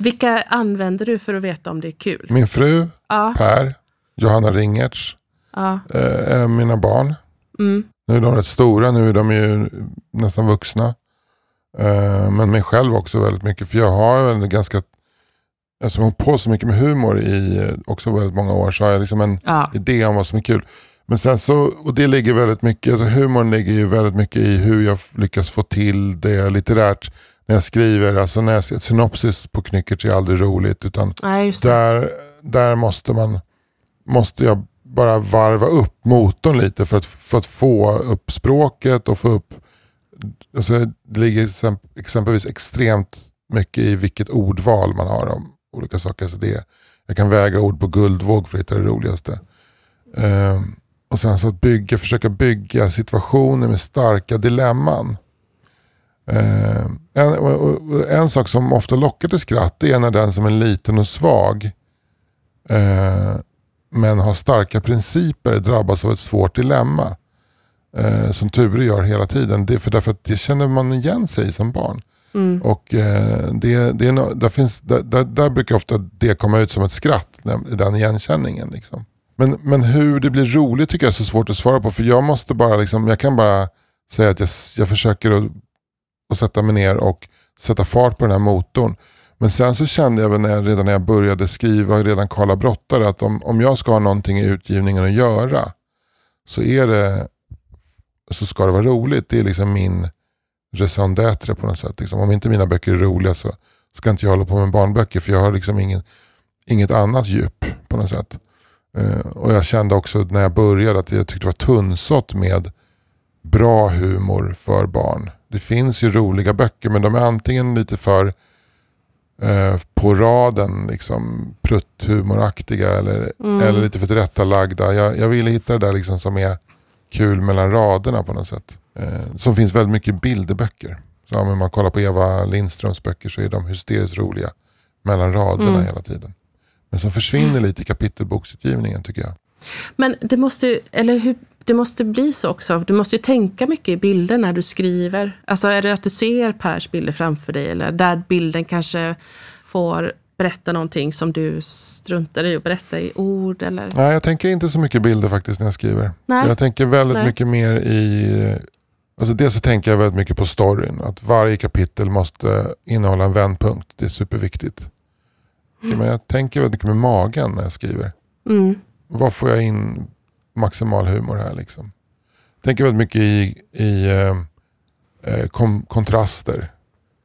Vilka använder du för att veta om det är kul? Min fru, Ja, Per, Johanna Ringertz, ja, eh, mina barn. mm, Nu är de rätt stora, nu är de ju nästan vuxna. Eh, men mig själv också väldigt mycket. För jag har en ganska, eftersom jag har på så mycket med humor i eh, också väldigt många år så har jag liksom en ja, idé om vad som är kul. Men sen så, och det ligger väldigt mycket, alltså humorn ligger ju väldigt mycket i hur jag lyckas få till det litterärt. När jag skriver, alltså när jag ser ett synopsis på Knyckert är aldrig roligt utan det. där, där måste man måste jag bara varva upp motorn lite för att, för att få upp språket och få upp alltså det ligger exemp- exempelvis extremt mycket i vilket ordval man har om olika saker. Så det, jag kan väga ord på guldvåg för att hitta det roligaste. Ehm, och sen så att bygga, försöka bygga situationer med starka dilemman. En, och, en sak som ofta lockar till skratt är när den som är liten och svag eh, men har starka principer drabbas av ett svårt dilemma. Eh, som Ture gör hela tiden. Det för därför att det känner man igen sig som barn. Mm, Och eh, det, det är no, där, finns, där, där, där brukar ofta det komma ut som ett skratt, den igenkänningen. Liksom. Men, men hur det blir roligt tycker jag är så svårt att svara på. För jag måste bara, liksom, jag kan bara säga att jag, jag försöker att, och sätta mig ner och sätta fart på den här motorn. Men sen så kände jag väl när jag, redan när jag började skriva, redan Karla Brottare, att om, om jag ska ha någonting i utgivningen att göra så är det så ska det vara roligt. Det är liksom min raison d'être på något sätt. Liksom, om inte mina böcker är roliga så ska inte jag hålla på med barnböcker för jag har liksom ingen, inget annat djup på något sätt. Uh, och jag kände också när jag började att jag tyckte det var tunnsått med bra humor för barn. Det finns ju roliga böcker men de är antingen lite för eh, på raden, liksom prutthumoraktiga eller, mm, eller lite för tillrättalagda. Jag, jag ville hitta det där liksom som är kul mellan raderna på något sätt. Eh, som finns väldigt mycket bilderböcker. Så om man kollar på Eva Lindströms böcker så är de hysteriskt roliga mellan raderna Mm. hela tiden. Men som försvinner lite i kapitelboksutgivningen tycker jag. Men det måste, ju- eller hur, det måste bli så också. Du måste ju tänka mycket i bilder när du skriver. Alltså är det att du ser Pers bilder framför dig eller där bilden kanske får berätta någonting som du struntar i att berätta i ord? Eller? Nej, jag tänker inte så mycket bilder faktiskt när jag skriver. Nej. Jag tänker väldigt Nej. mycket mer i... Alltså dels så tänker jag väldigt mycket på storyn. Att varje kapitel måste innehålla en vändpunkt. Det är superviktigt. Men jag tänker väldigt mycket med magen när jag skriver. Mm. Vad får jag in maximal humor här liksom? Tänker väldigt mycket i, i eh, eh, kom, kontraster.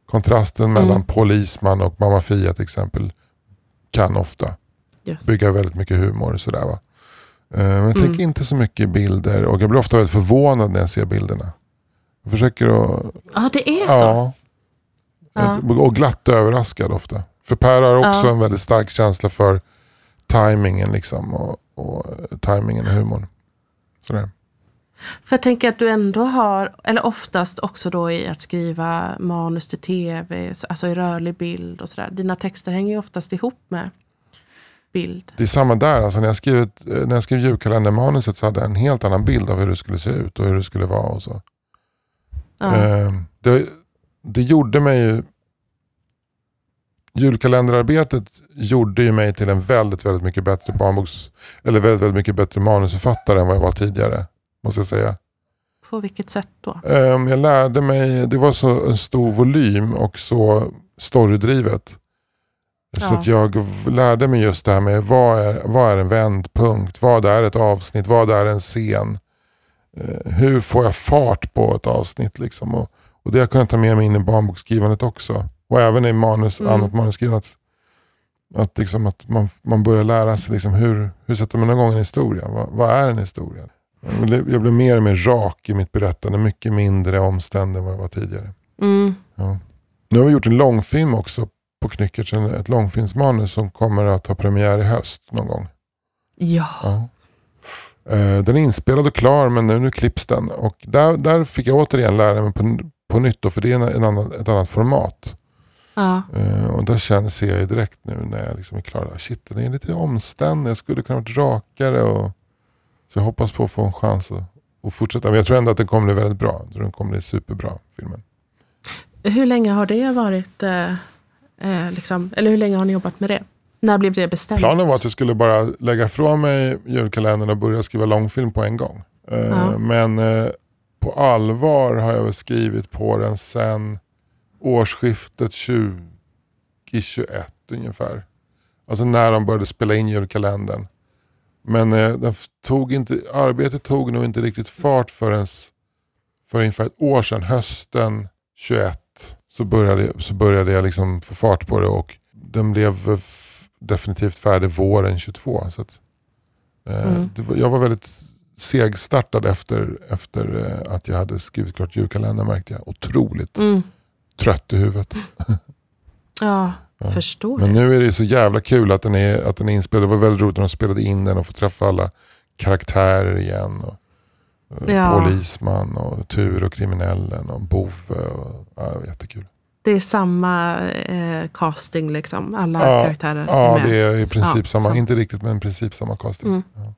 Kontrasten mellan Mm. polisman och mamma Fia till exempel kan ofta Just. bygga väldigt mycket humor. och Sådär, va? Eh, Men jag Mm. tänker inte så mycket bilder och jag blir ofta väldigt förvånad när jag ser bilderna. Jag försöker att... Ja, det är så? Ja, Ja. och glatt överraskad ofta. För Per har också Ja. en väldigt stark känsla för tajmingen liksom, och, och eh, tajmingen i humorn. Sådär. För jag tänker att du ändå har, eller oftast också då i att skriva manus till tv, alltså i rörlig bild och sådär. Dina texter hänger ju oftast ihop med bild. Det är samma där. Alltså när, jag skrev, eh, när jag skrev julkalendermanuset så hade jag en helt annan bild av hur det skulle se ut och hur det skulle vara. Och så. Ja. Eh, det, det gjorde mig ju... Julkalenderarbetet gjorde ju mig till en väldigt, väldigt mycket bättre barnboks... Eller väldigt, väldigt mycket bättre manusförfattare än vad jag var tidigare. Måste jag säga. På vilket sätt då? Ehm, jag lärde mig, det var så en stor volym och så storydrivet. Så Ja. att jag lärde mig just det här med vad är, vad är en vändpunkt, vad är ett avsnitt, vad är en scen. Eh, hur får jag fart på ett avsnitt liksom. Och, och det har jag kunnat ta med mig in i barnboksskrivandet också. Och även i manus, Mm. annat manusskrivande. Att, att, liksom att man, man börjar lära sig liksom hur, hur sätter man igång en historia. Vad, vad är en historia? Blev, jag blev mer och mer rak i mitt berättande. Mycket mindre omständig än vad jag var tidigare. Mm. Ja. Nu har vi gjort en långfilm också på Knyckertz. Ett långfilmsmanus som kommer att ha premiär i höst någon gång. Ja. Ja. Eh, Den är inspelad och klar men nu, nu klipps den. Och där, där fick jag återigen lära mig på, på nytt då, för det är en, en annan, ett annat format. Ja. Eh, Och där känner, ser jag ju direkt nu när jag liksom är klar. Shit, den är lite omständig. Jag skulle kunna varit rakare. Och, så jag hoppas på att få en chans att, att fortsätta. Men jag tror ändå att den kommer bli väldigt bra. Jag tror den kommer bli superbra, filmen. Hur länge har det varit, eh, eh, liksom, eller hur länge har ni jobbat med det? När blev det bestämt? Planen var att jag skulle bara lägga från mig julkalendern och börja skriva långfilm på en gång. Eh, Ja. Men eh, på allvar har jag väl skrivit på den sen årsskiftet 2021 ungefär. Alltså när de började spela in julkalendern. Men eh, tog inte, arbetet tog nog inte riktigt fart förrän för ungefär ett år sedan, hösten 21, så började, så började jag liksom få fart på det och den blev definitivt färdig våren 22. Så att, eh, Mm. var, jag var väldigt segstartad efter, efter eh, att jag hade skrivit klart julkalendern märkte jag. Otroligt Mm. Trött i huvudet. Ja, Ja. förstår Men nu är det så jävla kul att den är, att den är inspelad. Det var väldigt roligt när de spelade in den och få träffa alla karaktärer igen. Och, och Ja. Polisman och Tur och kriminellen och Bove. Och, ja, det var jättekul. Det är samma eh, casting liksom, alla Ja, karaktärer Ja, är med. det är i princip Ja, samma. samma. Inte riktigt men i princip samma casting. Mm. Ja.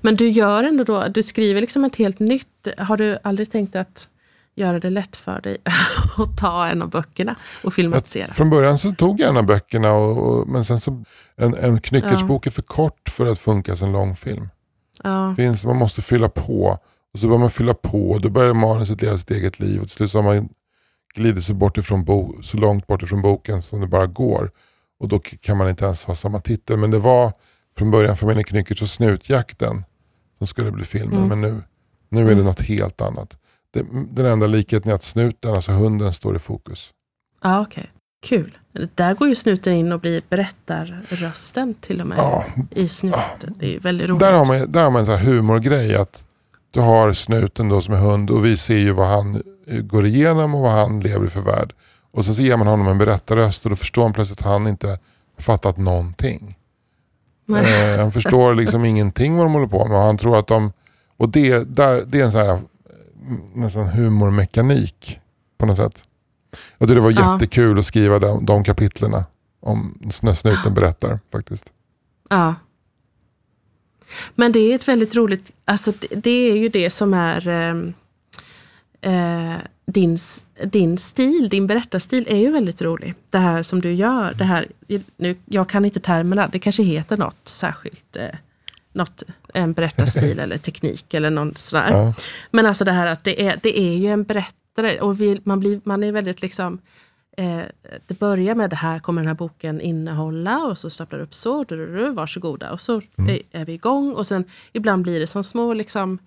Men du gör ändå då, du skriver liksom ett helt nytt. Har du aldrig tänkt att göra det lätt för dig att ta en av böckerna och filmatisera? Från början så tog jag en av böckerna och, och, men sen så en, en knyckertsbok är för kort för att funka som långfilm. Ja, finns, man måste fylla på. Och så börjar man fylla på och då börjar manuset leva sitt eget liv. Och till slut så har man glidit sig bort ifrån bo, så långt bort ifrån boken som det bara går. Och då kan man inte ens ha samma titel. Men det var från början familjen Knyckertz och Snutjakten som skulle bli filmen. Mm. Men nu, nu är det något helt annat. Det, den enda likheten är att snuten, alltså hunden, står i fokus. ja okej. Kul. Där går ju snuten in och blir berättarrösten till och med Ja, i snuten. Det är ju väldigt roligt. där har man, där har man en sån här humorgrej. att Du har snuten då som är hund och vi ser ju vad han eh, går igenom och vad han lever i för värld. Och sen så ger man honom en berättarröst och då förstår han plötsligt att han inte fattat någonting. Eh, han förstår liksom ingenting vad de håller på med. Och han tror att de... Och det, där, det är en sån här nästan humormekanik på något sätt. Jag tycker det var Ja. jättekul att skriva de, de kapitlerna om när snuten berättar faktiskt. Ja. Men det är ett väldigt roligt, alltså det, det är ju det som är ehm, eh, din, din stil, din berättarstil är ju väldigt rolig. Det här som du gör, det här, nu, jag kan inte termerna, det kanske heter något särskilt. Eh, något, en berättarstil eller teknik eller något sådär. Ja. Men alltså det här att det är, det är ju en berättare och vi, man, blir, man är väldigt liksom eh, det börjar med det här kommer den här boken innehålla och så staplar upp så, du, du, du, varsågoda. Och så mm. är, är vi igång och sen ibland blir det som små liksom,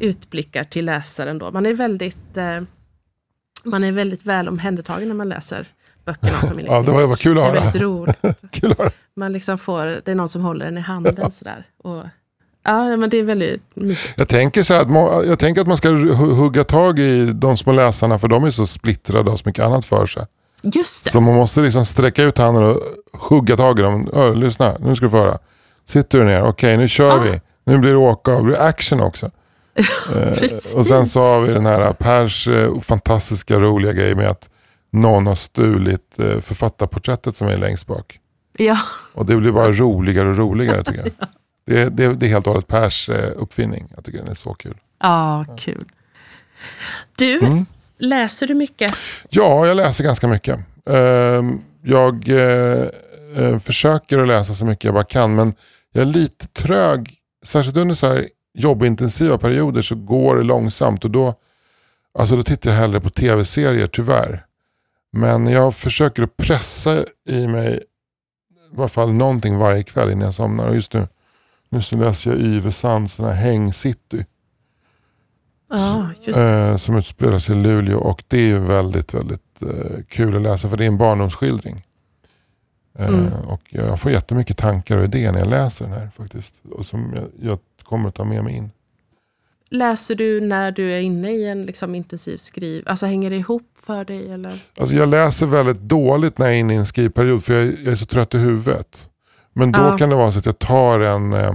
utblickar till läsaren. Då. Man är väldigt eh, man är väldigt väl omhändertagen när man läser böckerna om familjen Ja, det var, var kul att höra. Det är väldigt roligt. kul att höra. Man liksom får, det är någon som håller den i handen sådär. Och, ja, men det är väldigt mysigt. Jag tänker, så att, jag tänker att man ska hugga tag i de små läsarna för de är så splittrade och har så mycket annat för sig. Just det. Så man måste liksom sträcka ut handen och hugga tag i dem. Lyssna, nu ska du få höra. Sitter du ner, okej nu kör ah. vi. Nu blir det åka och det blir action också. eh, och sen så har vi den här Pers eh, fantastiska roliga grej med att någon har stulit eh, författarporträttet som är längst bak. Ja. Och det blir bara roligare och roligare tycker jag. ja. det, det, det, är helt och hållet Pers eh, uppfinning. Jag tycker den är så kul. Ja, kul. Du, mm. läser du mycket? Ja, jag läser ganska mycket. Ehm, jag eh, försöker att läsa så mycket jag bara kan men jag är lite trög. Särskilt under så här jobbintensiva perioder så går det långsamt och då, alltså då tittar jag hellre på tv-serier tyvärr. Men jag försöker att pressa i mig i alla fall någonting varje kväll innan jag somnar. Och just nu, nu så läser jag Yve Sands Häng City. Ah, eh, som utspelar sig i Luleå och det är ju väldigt, väldigt eh, kul att läsa för det är en barndomsskildring. Eh, mm. Och jag får jättemycket tankar och idéer när jag läser den här faktiskt. Och som jag, jag kommer att ta med mig in. Läser du när du är inne i en liksom intensiv skriv? Alltså hänger det ihop för dig? Eller? Alltså jag läser väldigt dåligt när jag är inne i en skrivperiod för jag, jag är så trött i huvudet. Men då ja. kan det vara så att jag tar en, eh,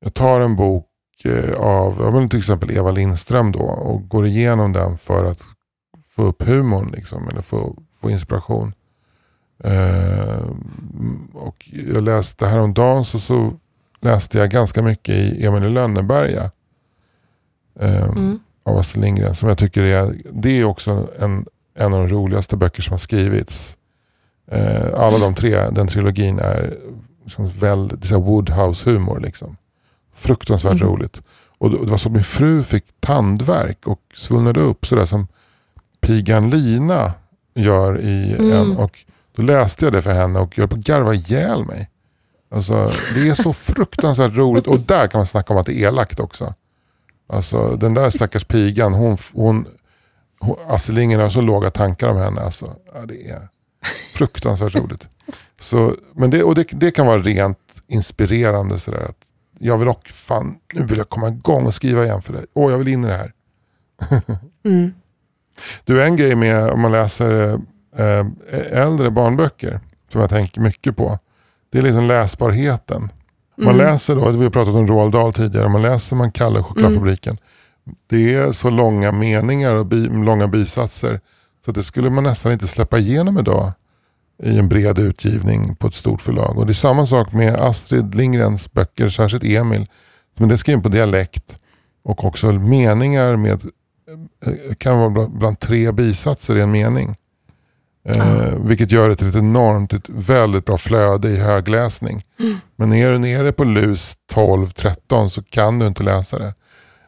jag tar en bok eh, av till exempel Eva Lindström då, och går igenom den för att få upp humorn liksom, eller få, få inspiration. Eh, och jag läste häromdagen så, så läste jag ganska mycket i Emil i Lönneberga. Eh, mm. Av Astrid Lindgren. Som jag tycker är, det är också en, en av de roligaste böcker som har skrivits. Eh, alla mm. de tre, den trilogin är liksom väldigt Woodhouse-humor. Liksom. Fruktansvärt mm. roligt. Och det var så att min fru fick tandverk och svullnade upp sådär som pigan Lina gör i mm. en. Och då läste jag det för henne och jag garvade ihjäl mig. Alltså, det är så fruktansvärt roligt och där kan man snacka om att det är elakt också. Alltså, den där stackars pigan, hon, hon, hon Astrid Lindgren har så låga tankar om henne. Alltså. Ja, det är fruktansvärt roligt. Så, men det, och det, det kan vara rent inspirerande. Sådär, att jag vill också, fan, nu vill jag komma igång och skriva igen för dig. Åh, jag vill in i det här. mm. Du, en grej med om man läser äh, äldre barnböcker som jag tänker mycket på det är liksom läsbarheten. Man mm. läser då, vi har pratat om Roald Dahl tidigare, man läser man Kalle chokladfabriken. Mm. Det är så långa meningar och bi, långa bisatser så det skulle man nästan inte släppa igenom idag i en bred utgivning på ett stort förlag. Och Det är samma sak med Astrid Lindgrens böcker, särskilt Emil. Men det är skrivet på dialekt och också meningar med eh, kan vara bland tre bisatser i en mening. Eh, vilket gör till ett enormt, ett väldigt bra flöde i högläsning. Mm. Men är du nere på LUS 12-13 så kan du inte läsa det.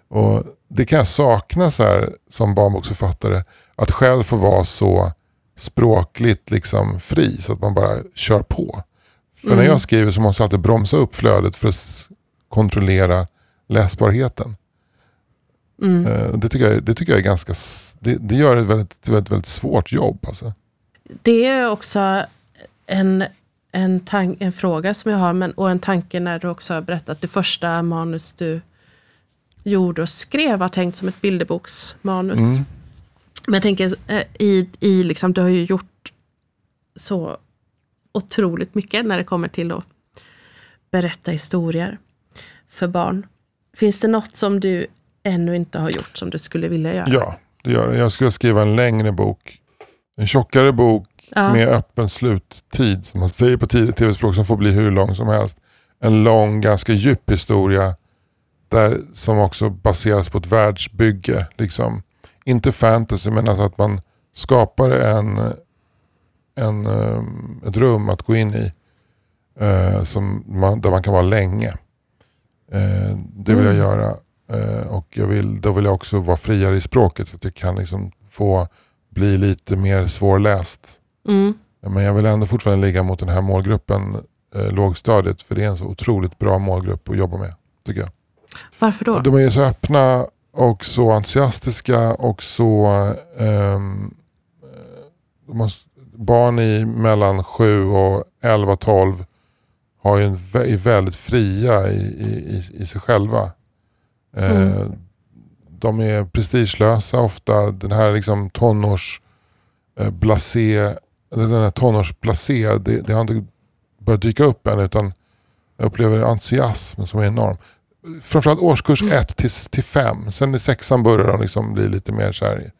Och Det kan jag sakna så här, som barnboksförfattare. Att själv få vara så språkligt liksom fri så att man bara kör på. För mm. när jag skriver så måste jag alltid bromsa upp flödet för att kontrollera läsbarheten. Mm. Eh, det, tycker jag, det tycker jag är ganska, det, det gör ett väldigt, väldigt, väldigt svårt jobb. Alltså det är också en, en, tank, en fråga som jag har, men, och en tanke när du också har berättat det första manus du gjorde och skrev var tänkt som ett bilderboksmanus. Mm. Men jag tänker, eh, i, i liksom, du har ju gjort så otroligt mycket när det kommer till att berätta historier för barn. Finns det något som du ännu inte har gjort som du skulle vilja göra? Ja, det gör det. Jag ska skriva en längre bok en tjockare bok ja. med öppen sluttid, som man säger på tv-språk, som får bli hur lång som helst. En lång, ganska djup historia där, som också baseras på ett världsbygge. Liksom. Inte fantasy men alltså att man skapar en, en, eh, ett rum att gå in i eh, som man, där man kan vara länge. Eh, det vill jag Mm. göra. Eh, och jag vill, då vill jag också vara friare i språket så att jag kan liksom få bli lite mer svårläst. Mm. Men jag vill ändå fortfarande ligga mot den här målgruppen, eh, lågstadiet, för det är en så otroligt bra målgrupp att jobba med. tycker jag. Varför då? De är ju så öppna och så entusiastiska och så... ehm, eh, har, barn i mellan 7 och 11, 12 har ju en, vä- är väldigt fria i, i, i, i sig själva. Eh, Mm. De är prestigelösa ofta. Den här liksom tonårs eh, blasé, eller den här tonårsblasé, det, det har inte börjat dyka upp än utan jag upplever entusiasm som är enorm. Framförallt årskurs Mm. 1 till, till 5. Sen i sexan börjar de liksom bli lite mer så här,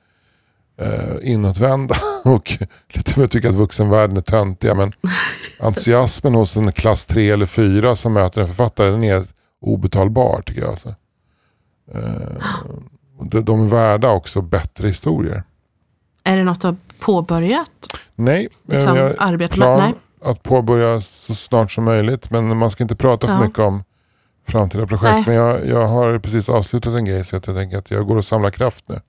eh, inåtvända och lite mer tycka att vuxenvärlden är töntiga. Men entusiasmen hos en klass 3 eller 4 som möter en författare den är obetalbar tycker jag. Alltså. Eh, de, är värda också bättre historier. Är det något du har påbörjat? Nej, eh, Liksom, jag, arbeta med? plan Nej. att påbörja så snart som möjligt. Men man ska inte prata för Ja. mycket om framtida projekt. Nej. Men jag, jag har precis avslutat en grej så att jag tänker att jag går och samlar kraft nu.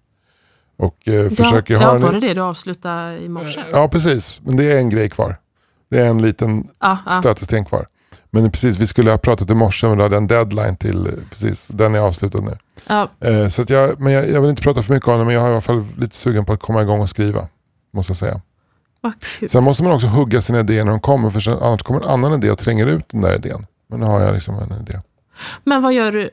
Och eh, försöker ja, ha var det det du avslutade i morse? Ja, precis. Men det är en grej kvar. Det är en liten ja. stötesten kvar. Men precis, vi skulle ha pratat i morse men då hade en deadline till, eh, precis, den är avslutad nu. ja. Eh, så jag, men jag, jag vill inte prata för mycket om det men jag har i alla fall lite sugen på att komma igång och skriva. Måste jag säga. Sen måste man också hugga sina idéer när de kommer för sen, annars kommer en annan idé och tränger ut den där idén. Men nu har jag liksom en idé. Men vad gör du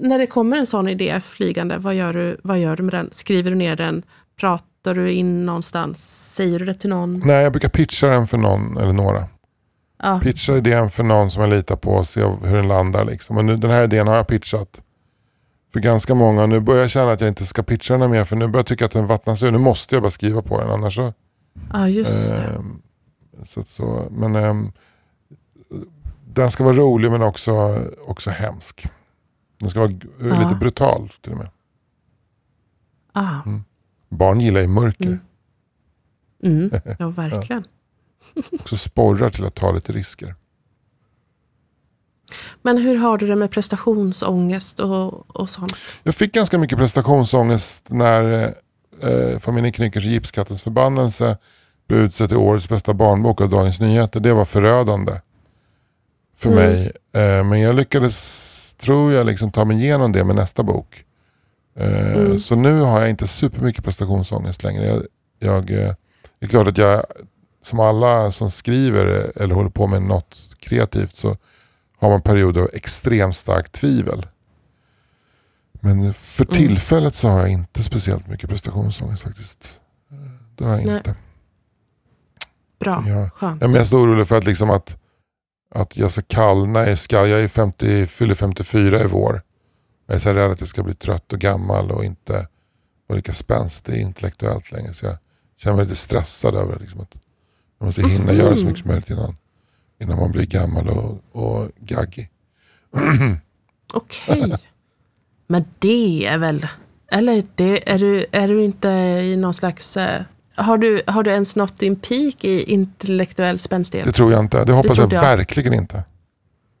när det kommer en sån idé flygande? Vad gör du, vad gör du med den? Skriver du ner den? Pratar du in någonstans? Säger du det till någon? Nej, jag brukar pitcha den för någon eller några. Ja. Pitcha idén för någon som jag litar på och se hur den landar. Liksom. Och nu, den här idén har jag pitchat för ganska många. Nu börjar jag känna att jag inte ska pitcha den mer för nu börjar jag tycka att den vattnas ur. Nu måste jag bara skriva på den annars så... ja, just det. ehm, så, så men ehm, den ska vara rolig men också, också hemsk. Den ska vara Ja. lite brutal till och med. Ah. Barn gillar ju mörker. Mm. Mm. Ja, verkligen. Också sporrar till att ta lite risker. Men hur har du det med prestationsångest och, och sånt? Jag fick ganska mycket prestationsångest när eh, familjen Knyckers Gipskattens förbannelse blev utsedd till årets bästa barnbok av Dagens Nyheter. Det var förödande för Mm. mig. Eh, men jag lyckades, tror jag, liksom ta mig igenom det med nästa bok. Eh, Mm. Så nu har jag inte supermycket prestationsångest längre. Jag, jag, eh, det är klart att jag, som alla som skriver eller håller på med något kreativt så har man perioder av extremt starkt tvivel. Men för Mm. tillfället så har jag inte speciellt mycket prestationsångest faktiskt. Det har jag Nej. inte. Bra, Jag, skönt. jag är mest orolig för att, liksom att, att jag ska kallna. Jag, är 50, fyller 54 i vår. Jag är så rädd att jag ska bli trött och gammal och inte vara lika spänstig intellektuellt längre. Så jag känner mig lite stressad över liksom att jag måste hinna Mhm. göra så mycket som möjligt innan, innan man blir gammal och, och gaggig. Okej. Men det är väl... Eller det, är, du, är du inte i någon slags... eh, Har du, har du ens nått din peak i intellektuell spänstighet? Det tror jag inte. Det hoppas jag, trodde jag. verkligen inte.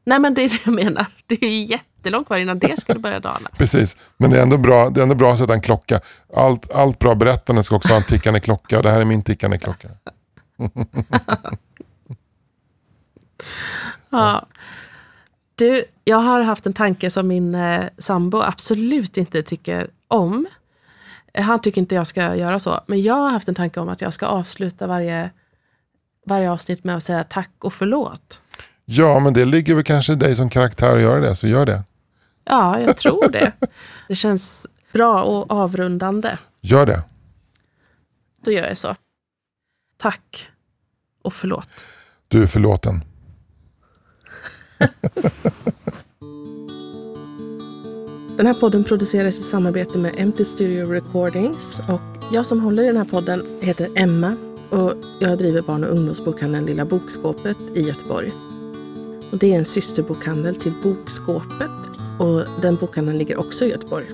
Nej, men det är det jag menar. Det är ju jättelångt kvar innan det skulle börja dala. Precis, men det är ändå bra, det är ändå bra att sätta en klocka. Allt, allt bra berättande ska också ha en tickande klocka det här är min tickande klocka. Ja. Du, jag har haft en tanke som min eh, sambo absolut inte tycker om. Han tycker inte jag ska göra så. Men jag har haft en tanke om att jag ska avsluta varje, varje avsnitt med att säga tack och förlåt. Ja, men det ligger väl kanske i dig som karaktär att göra det, så gör det. Ja, jag tror det. Det känns bra och avrundande. Gör det. Då gör jag så. Tack och förlåt. Du är förlåten. Den här podden produceras i samarbete med Empty Studio Recordings. Och jag som håller i den här podden heter Emma och jag driver barn och ungdomsbokhandeln Lilla Bokskåpet i Göteborg. Och det är en systerbokhandel till Bokskåpet Och den bokhandeln ligger också i Göteborg.